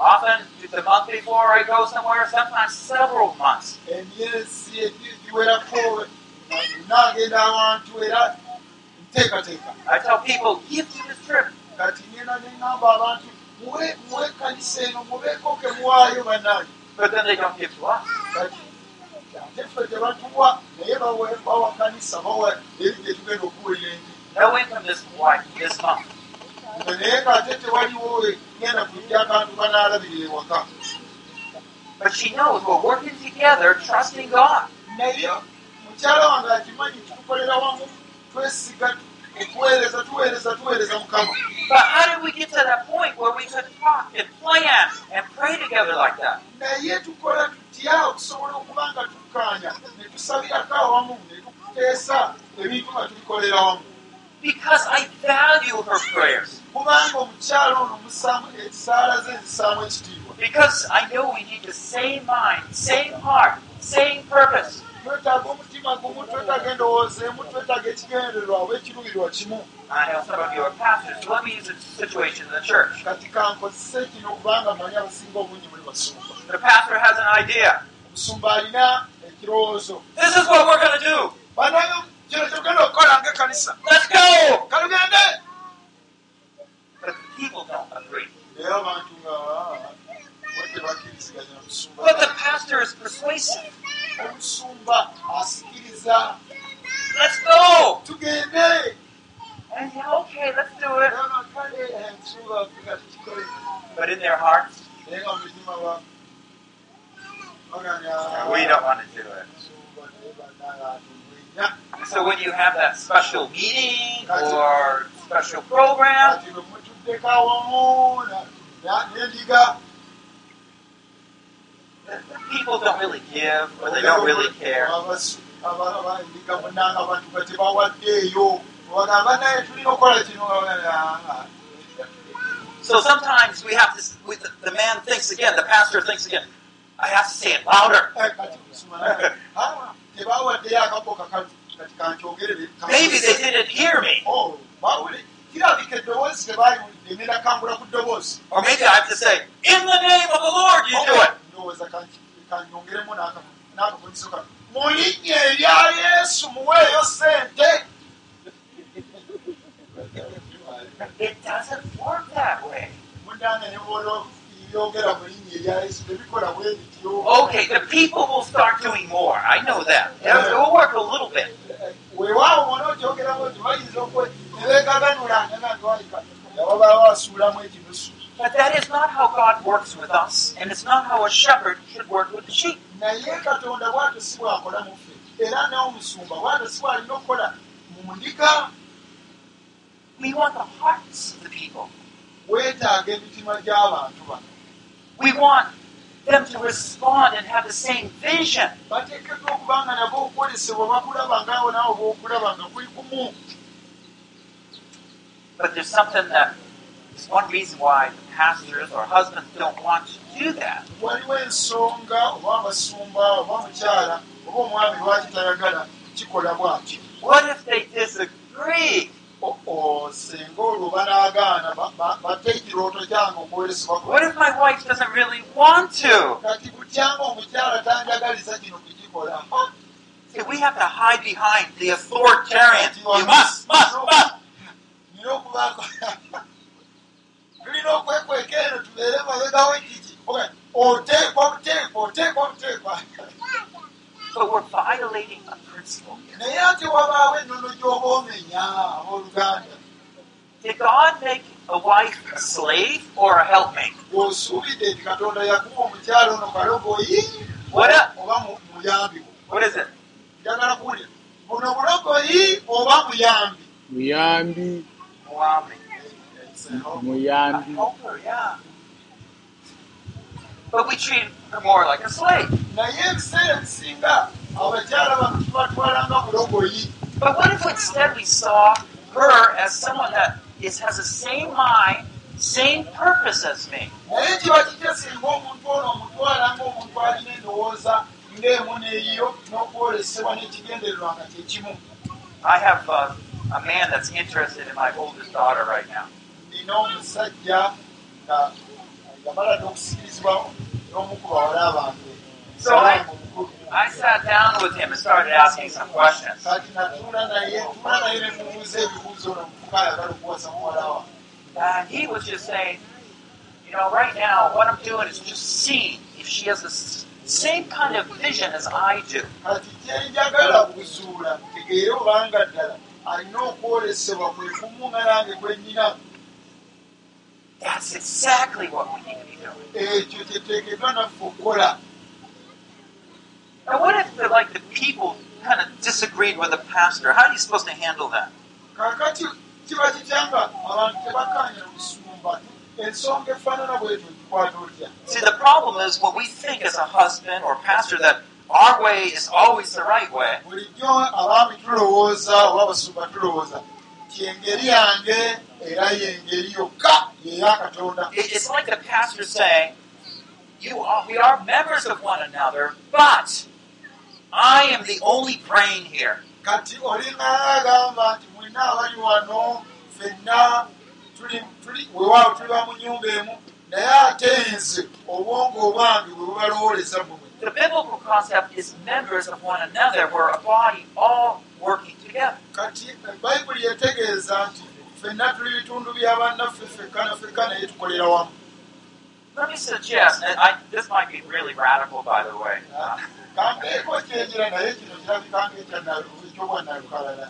Often, the month before I go somewhere, sometimes several months.
emyezi egi- giwerako naagenda awantu era nteekateeka
I tell people, give to this trip.
kati ngenda neŋŋamba abantu muwe muwe kanisa eno mubeeko ke muwaayo bannange
But then they don't give to us.
enjiri
No income this this month.
Nga naye ng'ate tewaliwo genda kujja akantu kanaalabirira ewaka
But she knows we're working together, trusting God.
naye mukyala wange akimanyi tutukolera wamu twesiga okuweereza tuweereza tuweereza mukama
But how did we get to that point where we could talk and plan and pray together like that?
naye tukola tutya okusobola okuba nga tukkaanya ne tusabirako awamu ne tuteesa ebintu nga tubikolera wamu
Because I value her prayers.
kubanga omukyala ono ekisaala ze zisaamu ekitiibwa
Because I know we need the same mind, same heart, same purpose.
twetaaga omutima gumu twetaaga endowooza emu twetaaga ekigendererwa oba ekiruubirwa kimu
I know some of you are pastors, so let me use a situation in the church.
kati kankozese kino kubanga manyi abasinga obungi muli basumba
The pastor has an idea.
omusumba alina ekirowoozo
This is what we're going to do.
banayo kino kyogenda okukola ngaekkanisa
Let's go!
kalugende
But the people don't agree.
naye abantu nga bwe tebakkiriziganya musumba
But the pastor is persuasive.
omusumba asikiriza
let's go.
tugende
And yeah, okay, let's do it.
Era
But in their hearts, we don't want to do it.
Atulwenya
So when you have that special meeting or special program, people don't really give or they don't really care. So sometimes we have to, we, the, the man thinks again, the pastor thinks again, I have to say it louder.
"Ah, kati kusoma ah, tebawaddeyo akabo kakalu kati kankyogerere
Maybe they didn't hear me.
Oh, bawule kirabika eddoboozi tebaaliwulidde ngenda kangula ku ddoboozi
Or maybe I have to say, in the name of the Lord, you do it.
ndowooza kanyongeremu n'akapuniso kano mu linnya erya yesu muweeyo sente
It doesn't work that way. Okay, the people will start doing more. I know that. It will work a little bit. But that is not how God works with us, and it's not how a shepherd should work with the sheep. We want the hearts of the people.
weetaaga emitima gy'abantu bano
We want them to respond and have the same vision.
bateekeddwa okuba nga nabo okwolesebwa bakulaba ngaawo naawe bookulaba nga kuli kumu
But there's something that is one reason why pastors or husbands don't want to do that.
waliwo ensonga oba abasumba oba mukyala oba omwami lwaki tayagala kikola bwaki
What if they disagree?
Singa olwo banaagaana ba- ba- batte ekirooto kyange okwolesebwa
What if my wife doesn't really want to?
kati butyanga omukyala tanjagaliza kino kukikola
See, we have to hide behind the authoritarian. You must, must, must.
tulina okwekweka eno tubeere mabegawo ekiki Okay, oteekwa buteekwa oteekwa buteekwa
But we're violating a principle.
naye ate wabaawo ennono gy'oba omenya abooluganda
Did God make a wife a slave or a helpmate?
bw'osuubidde nti katonda yakuba omukyala ono kalogoyi
What
oba mu- muyambi we
what is it?
njagala kuwulira buno bulogoyi oba muyambi
muyambi
Muhammad.
muyambi
Helper, yeah. But we treat her more like a slave.
naye ebiseera ebisinga abakyala bano tubatwalanga bulogoyi
But what if instead we saw her as someone that is, has the same mind, same purpose as me?
naye kiba kitya singa omuntu ono omutwala ng'omuntu alina endowooza ng'emu neeyo n'okwolesebwa n'ekigendererwa nga kyekimu
I have uh, a man that's interested in my oldest daughter right now.
nina omusajja nga yamala dde okusikirizibwa n'omu ku bawala bange
So I- I sat down with him and started asking some questions.
kati natuula naye tula naye ne mubuuza ebibuuzo ono omuvuka ayagala okuwasa muwala wa
And he was just saying, you know, right now, what I'm doing is just seeing if she has the same kind of vision as I do. That's exactly what we need to be doing.
ekyo kyeteekeddwa naffe okukola
Now, what if the, like the people kind of disagreed with the pastor? How are you supposed to handle that?
kaakati kiba kityanga abantu tebakkaanya musumba ensonga efaanana bwetyo gikwata otya
See, the problem is when we think as a husband or pastor that our way is always the right way,
bulijjo abaami tulowooza oba abasumba tulowooza nti engeri yange era yengeri yokka yeya katonda
it- it's like the pastor saying, "You are, we are members of one another, but I am the only brain here."
kati olinga agamba nti mwenna abali wano ffenna weewaawo tuli ba mu nyumba emu naye ate nze obwongo obwange bwe bubalowoleza mumwe
The biblical concept is members of one another. We're a body all working together.
kati bayibuli yetegeeza nti ffenna tuli bitundu bya bannaffe ffekka na ffekka naye tukolera wamu.
Let me suggest, and I, this might be really radical, by the way, uh,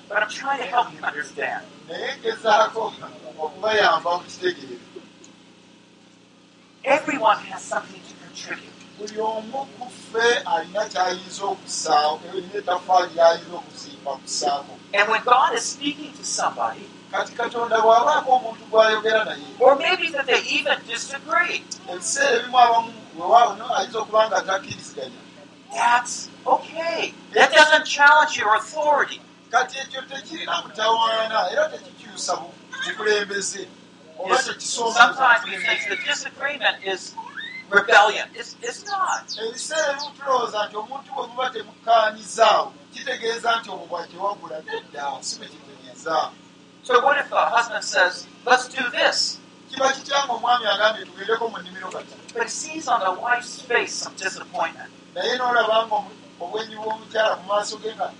but I'm trying to help you understand. Everyone has something to contribute.
buli omu ku ffe alina kyayinza okusaawo erina ettafaali lyayinza okuzimba kusaako
And when God is speaking to somebody,
kati katonda bw'abaako omuntu gw'ayogera naye
or maybe that they even disagree,
ebiseera ebimu abamu wewaano ayinza okuba nga takkiriziganya
that's okay. That doesn't challenge your authority.
kati ekyo tekirina mutawaana era tekikyusa bu- bukulembeze oba
Sometimes we think the disagreement is rebellion. It's, it's not.
ebiseera ebimu tulowooza nti omuntu bwe muba temukkaanyizaawo kitegeeza nti obwo bwakyewagula nedda si bwe kitegeeza
So what if a husband says, let's do this?
kiba kityanga omwami agambye tugendeko mu nnimiro kati
But he sees on the wife's face some disappointment.
naye n'olaba nga obwenyi bw'omukyala mu maaso ge nga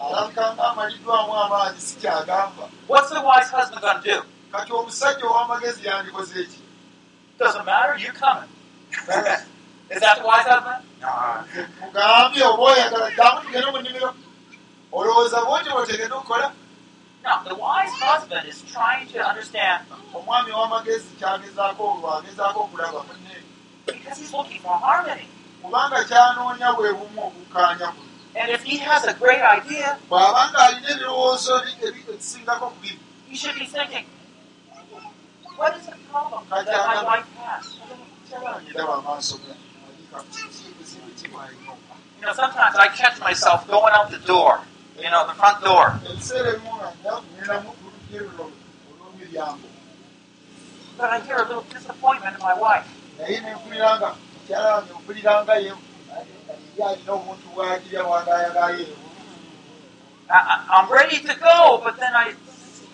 alabika nga amaliddwamu amaanyi si kyagamba
What's the wise husband going to do?
kati omusajja ow'amagezi yandikoze eki
Doesn't matter, you're coming. Is that the wise husband?
Mugambye oba oyagala ddamu tugende mu nnimiro olowooza bwoti bwotegenda okukola
No, the wise husband is trying to understand
omwami ow'amagezi kyagezaako olwo agezaako okulaba munne
because he's looking for harmony.
kubanga kyanoonya bwe bumu obukkaanya bwe
And if he has a great idea, he should be thinking, what is the problem that my wife has? You know, sometimes I catch myself going out the door, you know, the front door. But I hear a little disappointment in my wife. I, I'm ready to go, but then I,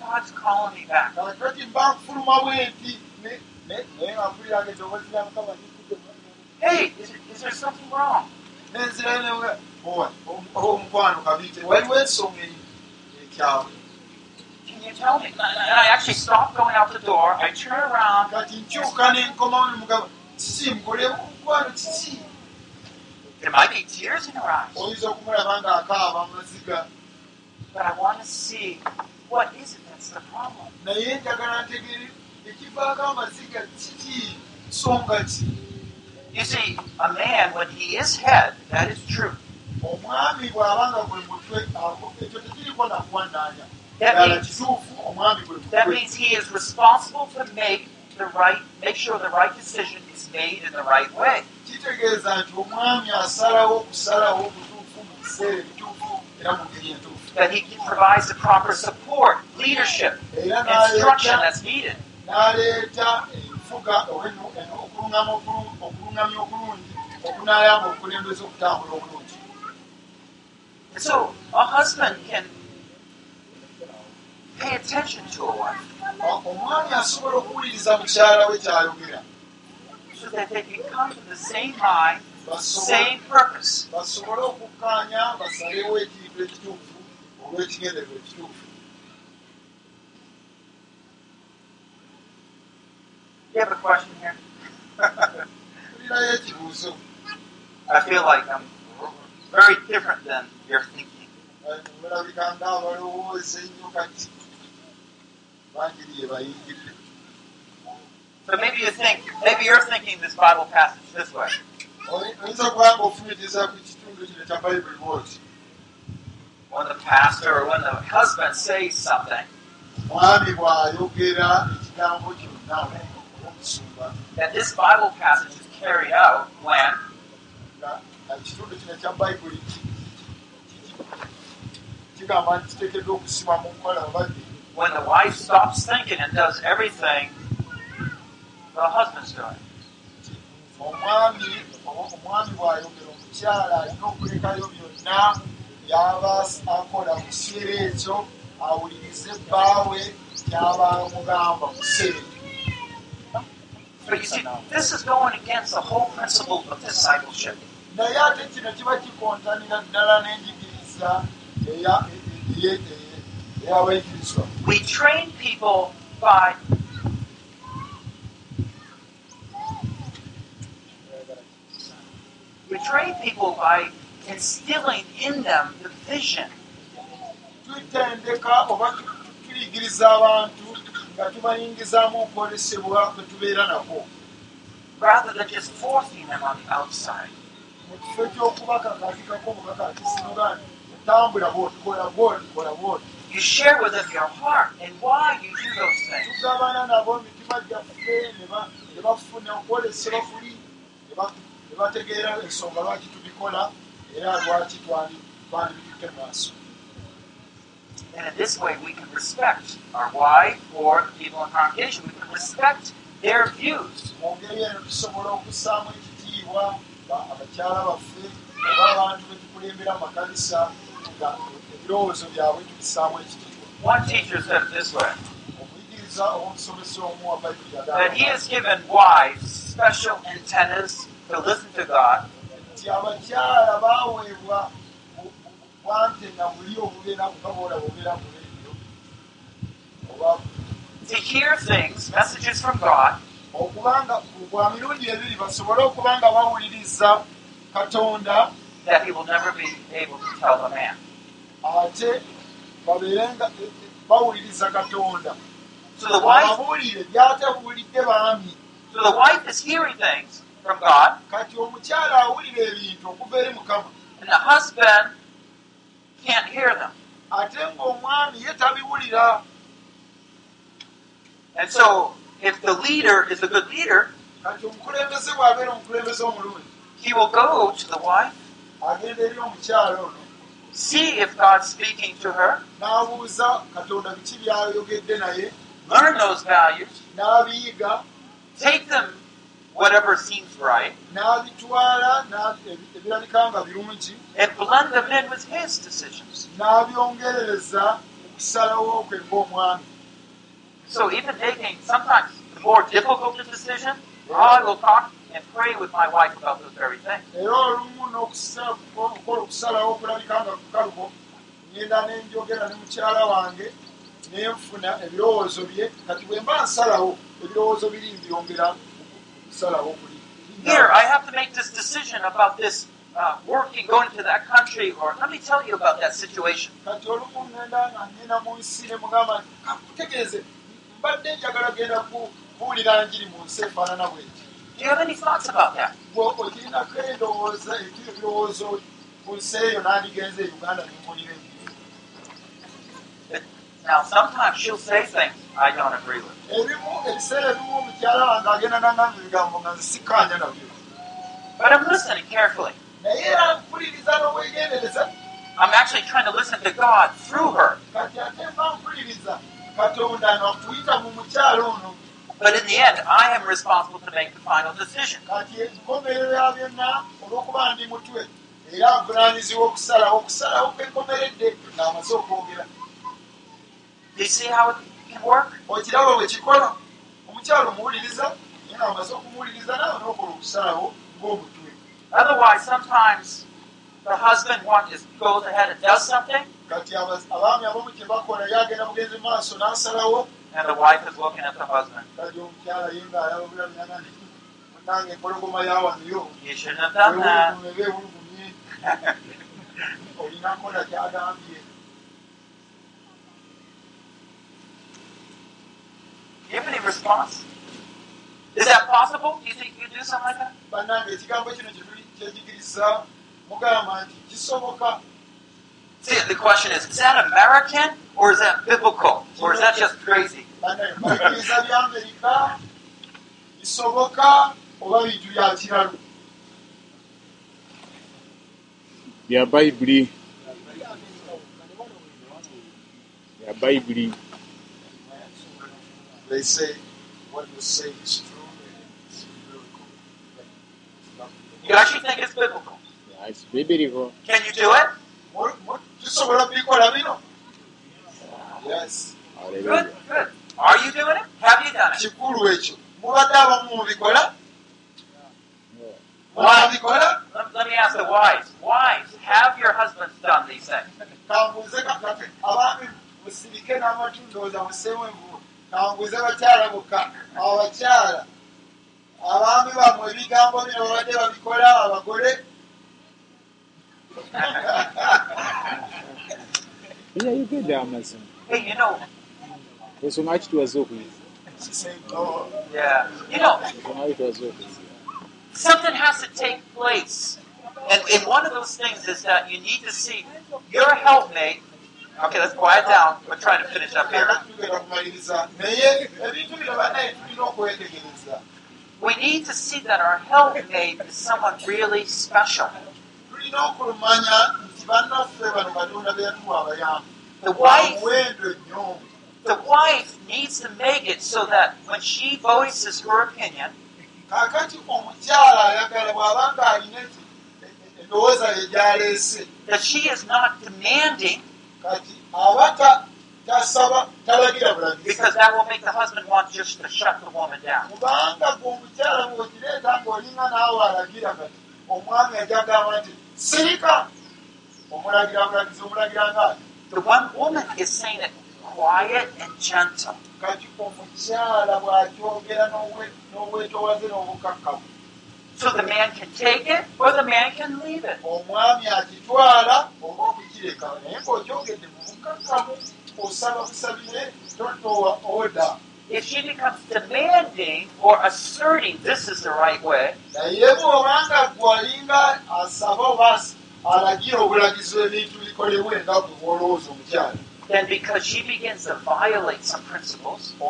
God's calling me back. Hey, is, is there something wrong?
Nenzirayo ne omukwano kabite waliwo ensonga eyi ekyawe
Can you tell me? And I actually stop going out the door. I turn around.
kati nkyuka nenkomawo nemugamba kiki mukolewo omukwano kiki
There might be tears in her eyes, but I want to see what is it that's the problem.
naye njagala ntegere ekivaako amaziga kiki nsonga ki
You see, a man, when he is head, that is true.
Omwami bw'aba nga gwe mutwe ekyo tekiriko nakuwannaanya
That
ddala
means,
kituufu omwami gwe mutwe
means he is responsible to make the right, make sure the right decision is made in the right way.
kitegeeza nti omwami asalawo okusalawo okutuufu mu kiseera ebituufu era mu ngeri entuufu
That he provides the proper support, leadership, instruction that's needed.
n'aleeta enfuga oba enu- enu- okuluŋŋama okulu- okuluŋŋamya okulungi okunaayamba obukulembeze okutambula obulungi
so a husband can pay attention to a wife
omwami asobola okuwuliriza mukyala we kyayogera
so that they can come to the same mind, same purpose.
basobole okukkaanya basalewo ekintu ekituufu olw'ekigendererwa ekituufu
You have a question here? I feel like I'm very different than you're thinking. So maybe you think, maybe you're thinking this Bible passage this way. When the pastor or when the husband says something, that this Bible passage is carried out when
ekitundu kino kya bayibuli ki- ki- ki- kigamba nti kiteekeddwa okusima mu nkola abadde
when the wife stops thinking and does everything the husband's doing.
omwami omwami bw'ayogera omukyala alina okulekayo byonna byaba akola mu kiseera ekyo awulirize bbaawe kyaba amugamba mu kiseera
But you see, this is going against the whole principle of discipleship.
Naye ate kino kiba kikontanira ddala n'enjigiriza ey'abayigirizwa
We train people by betray people by instilling in them the vision.
tutendeka oba tu- tuyigiriza abantu nga tubayingizaamu okwolesebwa kwe tubeera nako
rather than just forcing them on the outside.
Mu kifo ky'okubakakatikako bukakatisinga nti tambula bwoti kola bwoti kola bwoti
You share with them your heart and why you do those things. And in this way, we can respect our wife or the people in congregation. We can respect their views.
Ba- abakyala baffe oba abantu betukulembera mu makanisa nga ebirowoozo byabwe tubissaamu ekitiibwa. Omuyigiriza omusomesa omu wa bayibuli
that he has given wives special antennas to listen to God,
nti abakyala baaweebwa bwantena buli obubeera bukaboola bubeera mu leediyo oba
to hear things, messages from God,
okubanga bwa mirundi ebiri basobole okuba nga bawuliriza katonda.
That he will never be able to tell the man.
ate babeere nga e- e- bawuliriza katonda.
So the wife,
ababuulire byatabuulidde baami.
So the wife is hearing things from God,
kati omukyala awulira ebintu okuva eri mukama.
And the husband can't hear them.
ate ng'omwami ye tabiwulira.
And so, if the leader is a good leader, he will go to the wife, see if God's speaking to her, learn those values, take them whatever seems right, and blend them in with his decisions.
n'abyongerereza okusalawo kwe ng'omwami
So even making sometimes the more difficult the decision, I will talk and pray with my wife about those very things.
era olumu n'okusa- okukola okusalawo okulabika nga kukalubo ngenda nenjogera ne mukyala wange nenfuna ebirowoozo bye kati bwe mba nsalawo ebirowoozo biri mbyongera okusalawo kuli
Here, I have to make this decision about this uh, working, going to that country, or let me tell you about that situation.
kati olumu ngenda nga ngenda mu nsi ne mugamba nti kakutegeeze mbadde njagala genda kubuulira njiri mu nsi efaanana bweti
Do you have any thoughts about that?
gwe okirinako endowooza ebirowoozo ku nsi eyo nandigenze e uganda nemulira enjiri
Now, sometimes she'll say things I don't agree with. But I'm listening carefully. I'm actually trying to listen to God through her.
Katonda nakuyita mu mukyalo ono
But in the end, I am responsible to make the final decision.
era nvunaanyizibwa okusalawo okusalawo kwenkomeredde ng'amaze okwogera
Do you see how it can work?
okiraba bwe kikola omukyalo omuwuliriza naye ng'amaze okumuwuliriza nawe n'okola okusalawo ng'omutwe
Otherwise, sometimes the husband wants is goes ahead and does something,
kati aba- abaami abamu kye bakola yagenda bugenzi mu maaso n'asalawo
and the wife is looking at the husband. You shouldn't have done that. Do you have any response? Is that possible? Do you think you could do something like that? See, the question is, is that American or is that biblical? Or is that just crazy?
bya bya
bayibuli bya bayibuli
they say what you say is true and it's biblical.
You actually think it's biblical.
It's biblical.
Can you do it?
Mu- mu- tusobola bikola bino yes
Good,
Hallelujah.
good. Are you doing it? Have you done it?
kikulu ekyo mubadde abamu mubikola mwabikola
Let, let me ask the wives. Wives, have your husbands done these things?
kambuuze kakate abaami musirike n'amatu ndowooza museemu envubu kambuuze bakyala bokka abakyala abaami bammwe ebigambo bino babadde babikola abagole
eyayogedde amazima
Hey, you know,
tuwaze okuyiza
She said, no.
yeah, you know,
tuwaze okuyiza
something has to take place. And, and one of those things is that you need to see your helpmate. Okay, let's quiet down. We're trying to finish up here. We need to see that our helpmate is someone really special.
Tulina okulumanya nti bannaffe bano katonda be yatuwa abayambi
The wife,
muwendo nnyo
the wife needs to make it so that when she voices her opinion,
kaakati omukyala ayagala bw'aba nga alina eki- e- endowooza ye gy'aleese.
that she is not demanding
kati aba ta- tasaba talagira bulagizi
because that will make the husband want just to shut the woman down.
kubanga gwe omukyala bw'okireeta ng'olinga naawe alagira kati omwami ajagamba nti sirika omulagira bulagizi omulagira ngaati
The one woman is saying it quiet and gentle.
kati omukyala bw'akyogera n'obwe- n'obwetowaze n'obukakkamu
So the man can take it or the man can leave it.
omwami akitwala oba okukireka naye ng'okyogedde mu bukakkamu osaba busabire totowa oda
If she becomes demanding or asserting this is the right way,
naye bw'obanga gwalinga asaba oba alagira obulagizi ebintu bikolebwe nga bwe bwolowooza omukyala
then because she begins to violate some principles, the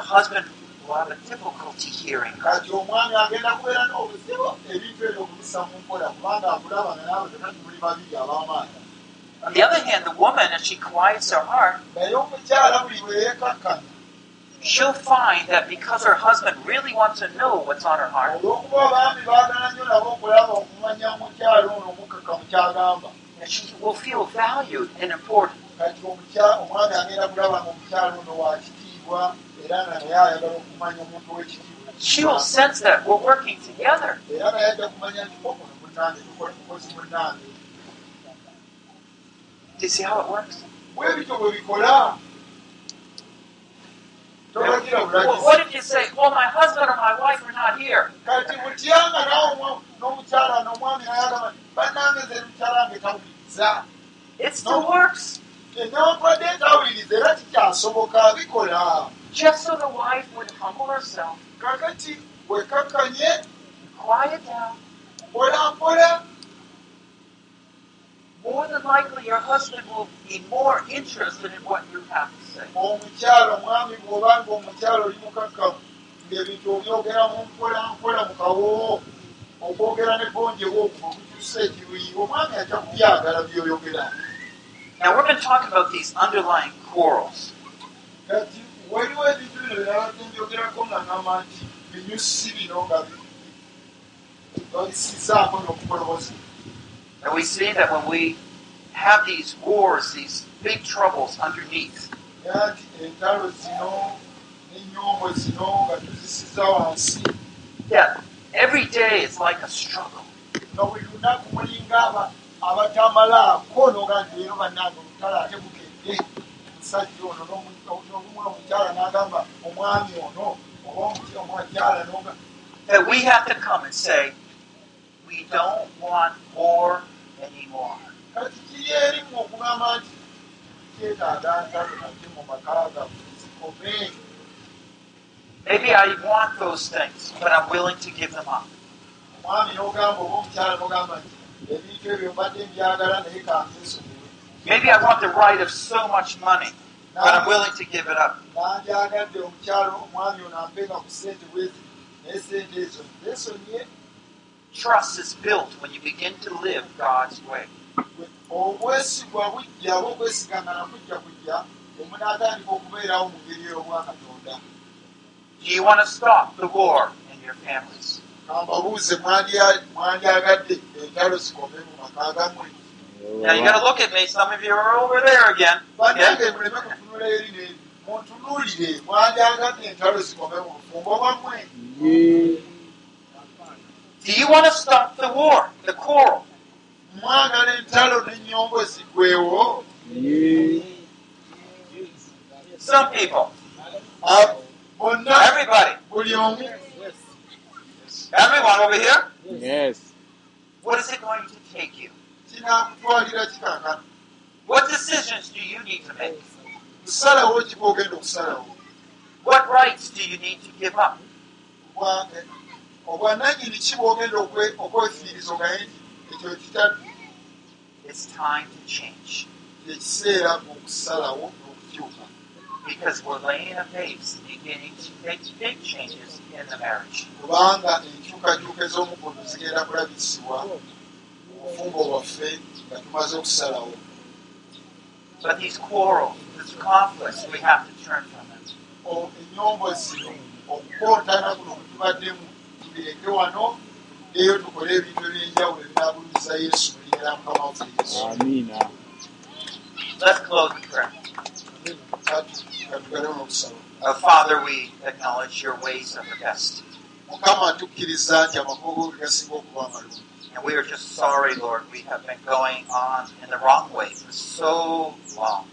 husband will have a difficulty hearing her. On the other hand, the woman, as she quiets her heart, she'll find that because her husband really wants to know what's on her heart, that she will feel valued and important. She will sense that we're working together.
era naye ajja kumanya nti ono munnange tukola mukozi munnange
Do you see how it works? Well, what if you say, well, my husband or my wife are not here? It still works.
ennewankwadde tawuliriza era kikyasoboka bikola
Just so the wife would humble herself,
kakati wekakkanye
quiet down.
mpola mpola
More than likely, your husband will be more interested in what you have to say.
omukyala omwami bw'obanga omukyala oli mukakkamu ng'ebintu obyogeramu mpola mpola mu kawoowo okwogera n'ebonjebwa okuva okukyusa ekiruyi omwami ajja kubyagala byoyogera
Now, we're going to talk about these underlying quarrels.
kati waliwo ebintu bino byabadde mbyogerako nga ngamba nti binyusi bino nga babisizaako n'okukolobozi
And we see that when we have these wars, these big troubles underneath, that every day is like a struggle.
omusajja ono n'omu- n'obumu omukyala n'agamba omwami ono oba omuky- omukyala noga
That we have to come and say, we don't want war anymore.
kati kiri erimu okugamba nti kyetaaga ntalo nate mu maka gaffe zikome
Maybe I want those things, but I'm willing to give them up.
omwami n'ogamba oba omukyala n'ogamba nti ebintu ebyo mbadde mbyagala naye kanzesonyiwe
Maybe I want the right of so much money, but I'm willing to give it up.
nandyagadde omukyalo omwami ono ampenga ku sente bwezi naye sente ezo zesonyiye
Trust is built when you begin to live God's way.
obwesigwa bujja oba okwesigangana kujja omunaatandika okubeerawo mu ngeri ey'obwakatonda
Do you want to stop the war in your families?
mwandya- mwandyagadde entalo zikome mu maka gammwe
Now you got to look at me. Some of you are over there again.
bannange muleme kutunula eri ne muntunuulire mwandyagadde entalo zikome mu bufumbo bwammwe
Do you want to stop the war, the quarrel?
mwagala entalo n'ennyombo zigwewo
ye
Some people,
Abo- bonna
everybody.
buli omu
Everyone over here?
Yes.
What is it going to take you?
kinaakutwalira kikankana
What decisions do you need to make?
kusalawo kiba ogenda okusalawo
What rights do you need to give up?
Obwa- obwannannyini ki bwogenda okwe- okwefiiriza ogaye nti ekyo kitaddu
It's time to change
ekiseera okusalawo n'okukyuka
because we're laying a base beginning to make big changes in the marriage.
kubanga enkyukakyuka ez'omukono zigenda kulabisibwa mu bufumbo bwaffe nga tumaze okusalawo
But these quarrels, these conflicts, we have to turn from them.
Ennyombo zino okukontana kuno kwe tubaddemu tubireke wano tuddeyo tukole ebintu ebyenjawulo ebinaagulumiza yesu mulinera mukama waffe yesu
prayer.
katugalewo n'okusaba
Uh, Father, we acknowledge your ways are the best.
mukama tukkiriza nti amakubo ge gasinga okuba amalungi
And we are just sorry, Lord, we have been going on in the wrong way for so long.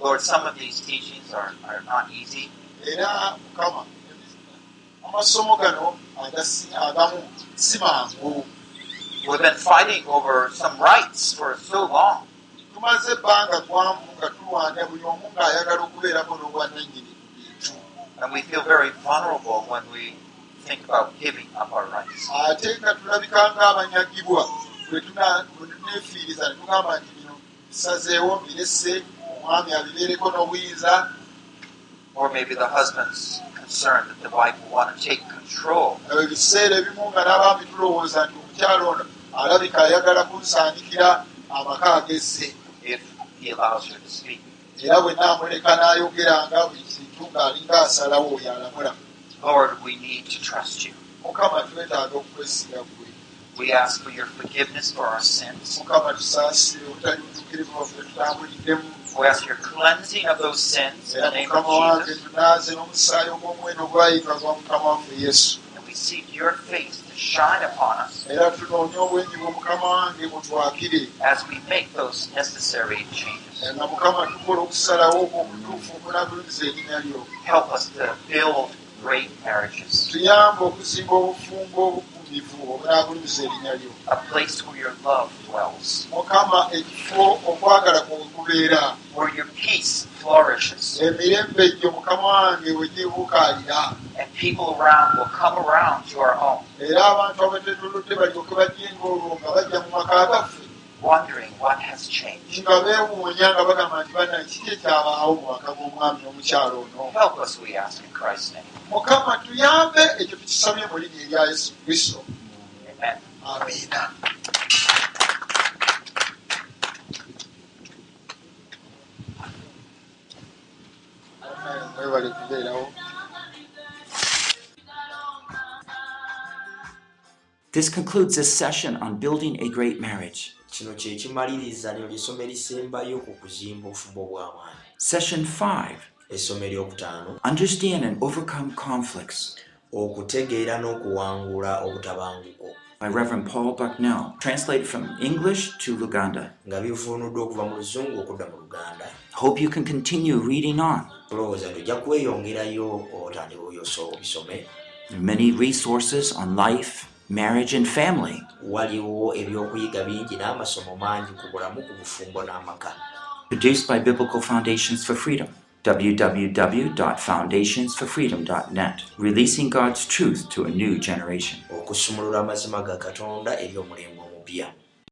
Lord, some of these teachings are, are not easy, We've been fighting over some rights for so long.
tumaze ebbanga gwanvu nga tulwanya buli omu ng'ayagala okubeerako n'obwannannyini ku bintu
And we feel very vulnerable when we think about giving up our rights.
ate nga tulabika ng'abanyagibwa bwe tuneefiiriza ne tugamba nti bino bisazeewo mbirese omwami abibeereko n'obuyinza
Or maybe the husband's concerned that the wife will want to take control.
ebyo biseera ebimu nga n'abambi tulowooza nti omukyalo ono alabika ayagala kunsaanikira amaka agezze
if he allows her to speak.
era bwe naamuleka n'ayogeranga buli kintu ng'alinga asalawo oyo alamula
Lord, we need to trust you.
mukama twetaaga okwesiga gwe
We ask for your forgiveness for our sins.
mukama tusaasire obutali butuukirivu bwaffe tutambuliddemu
We ask your cleansing of those sins in the name
mukama
of
wange
Jesus.
tunaaze n'omusaayi ogw'omuwendo gwayika gwa mukama waffe yesu
And we seek your face to shine upon us
era tunoonya obwenyi bwe mukama wange butwakire
as we make those necessary changes.
nga mukama tukola okusalawo okwo okutuufu okunagulumiza erinnya lyo
Help us to build great marriages,
tuyambe okuzimba obufumbo obugumivu obunagulumiza erinnya lyo.
A place where your love dwells,
mukama ekifo okwagala kwe kubeera.
Where your peace flourishes,
emirembe egyo mukama wange wegibuukaalira
and people around will come around to our home,
era abantu abatetuludde balyoke bajjenga olwo nga bajja mu maka gaffe
wondering what has changed.
nga beewuunya nga bagamba nti bana kiki ekyabaawo mu maka g'omwami n'omukyalo ono
Help us, we ask in Christ's name.
mukama tuyambe ekyo tukisabye mu linnya erya yesu kristo
Amen.
amiina mwebale kubeerawo
This concludes this session on building a great marriage.
Kino kye kimaliriza lino lyessomo erisembayo ku kuzimba obufumbo bw'amaanyi
Session 5
essomo eryokutaano.
Understand and Overcome Conflicts.
Okutegeera n'okuwangula obutabanguko.
By Reverend Paul Bucknell, translated from English to Luganda.
nga bivuunuddwa okuva mu luzungu okudda mu luganda.
Hope you can continue reading on.
tulowooza nti ojja kweyongerayo otandika oyoso obisome.
There are many resources on life, marriage, and family.
waliwo ebyokuyiga bingi n'amasomo mangi ku bulamu ku bufumbo n'amaka
Produced by Biblical Foundations for Freedom. www.foundationsforfreedom.net. Releasing God's truth to a new generation.
okusumulula amazima ga katonda eri omulembe omupya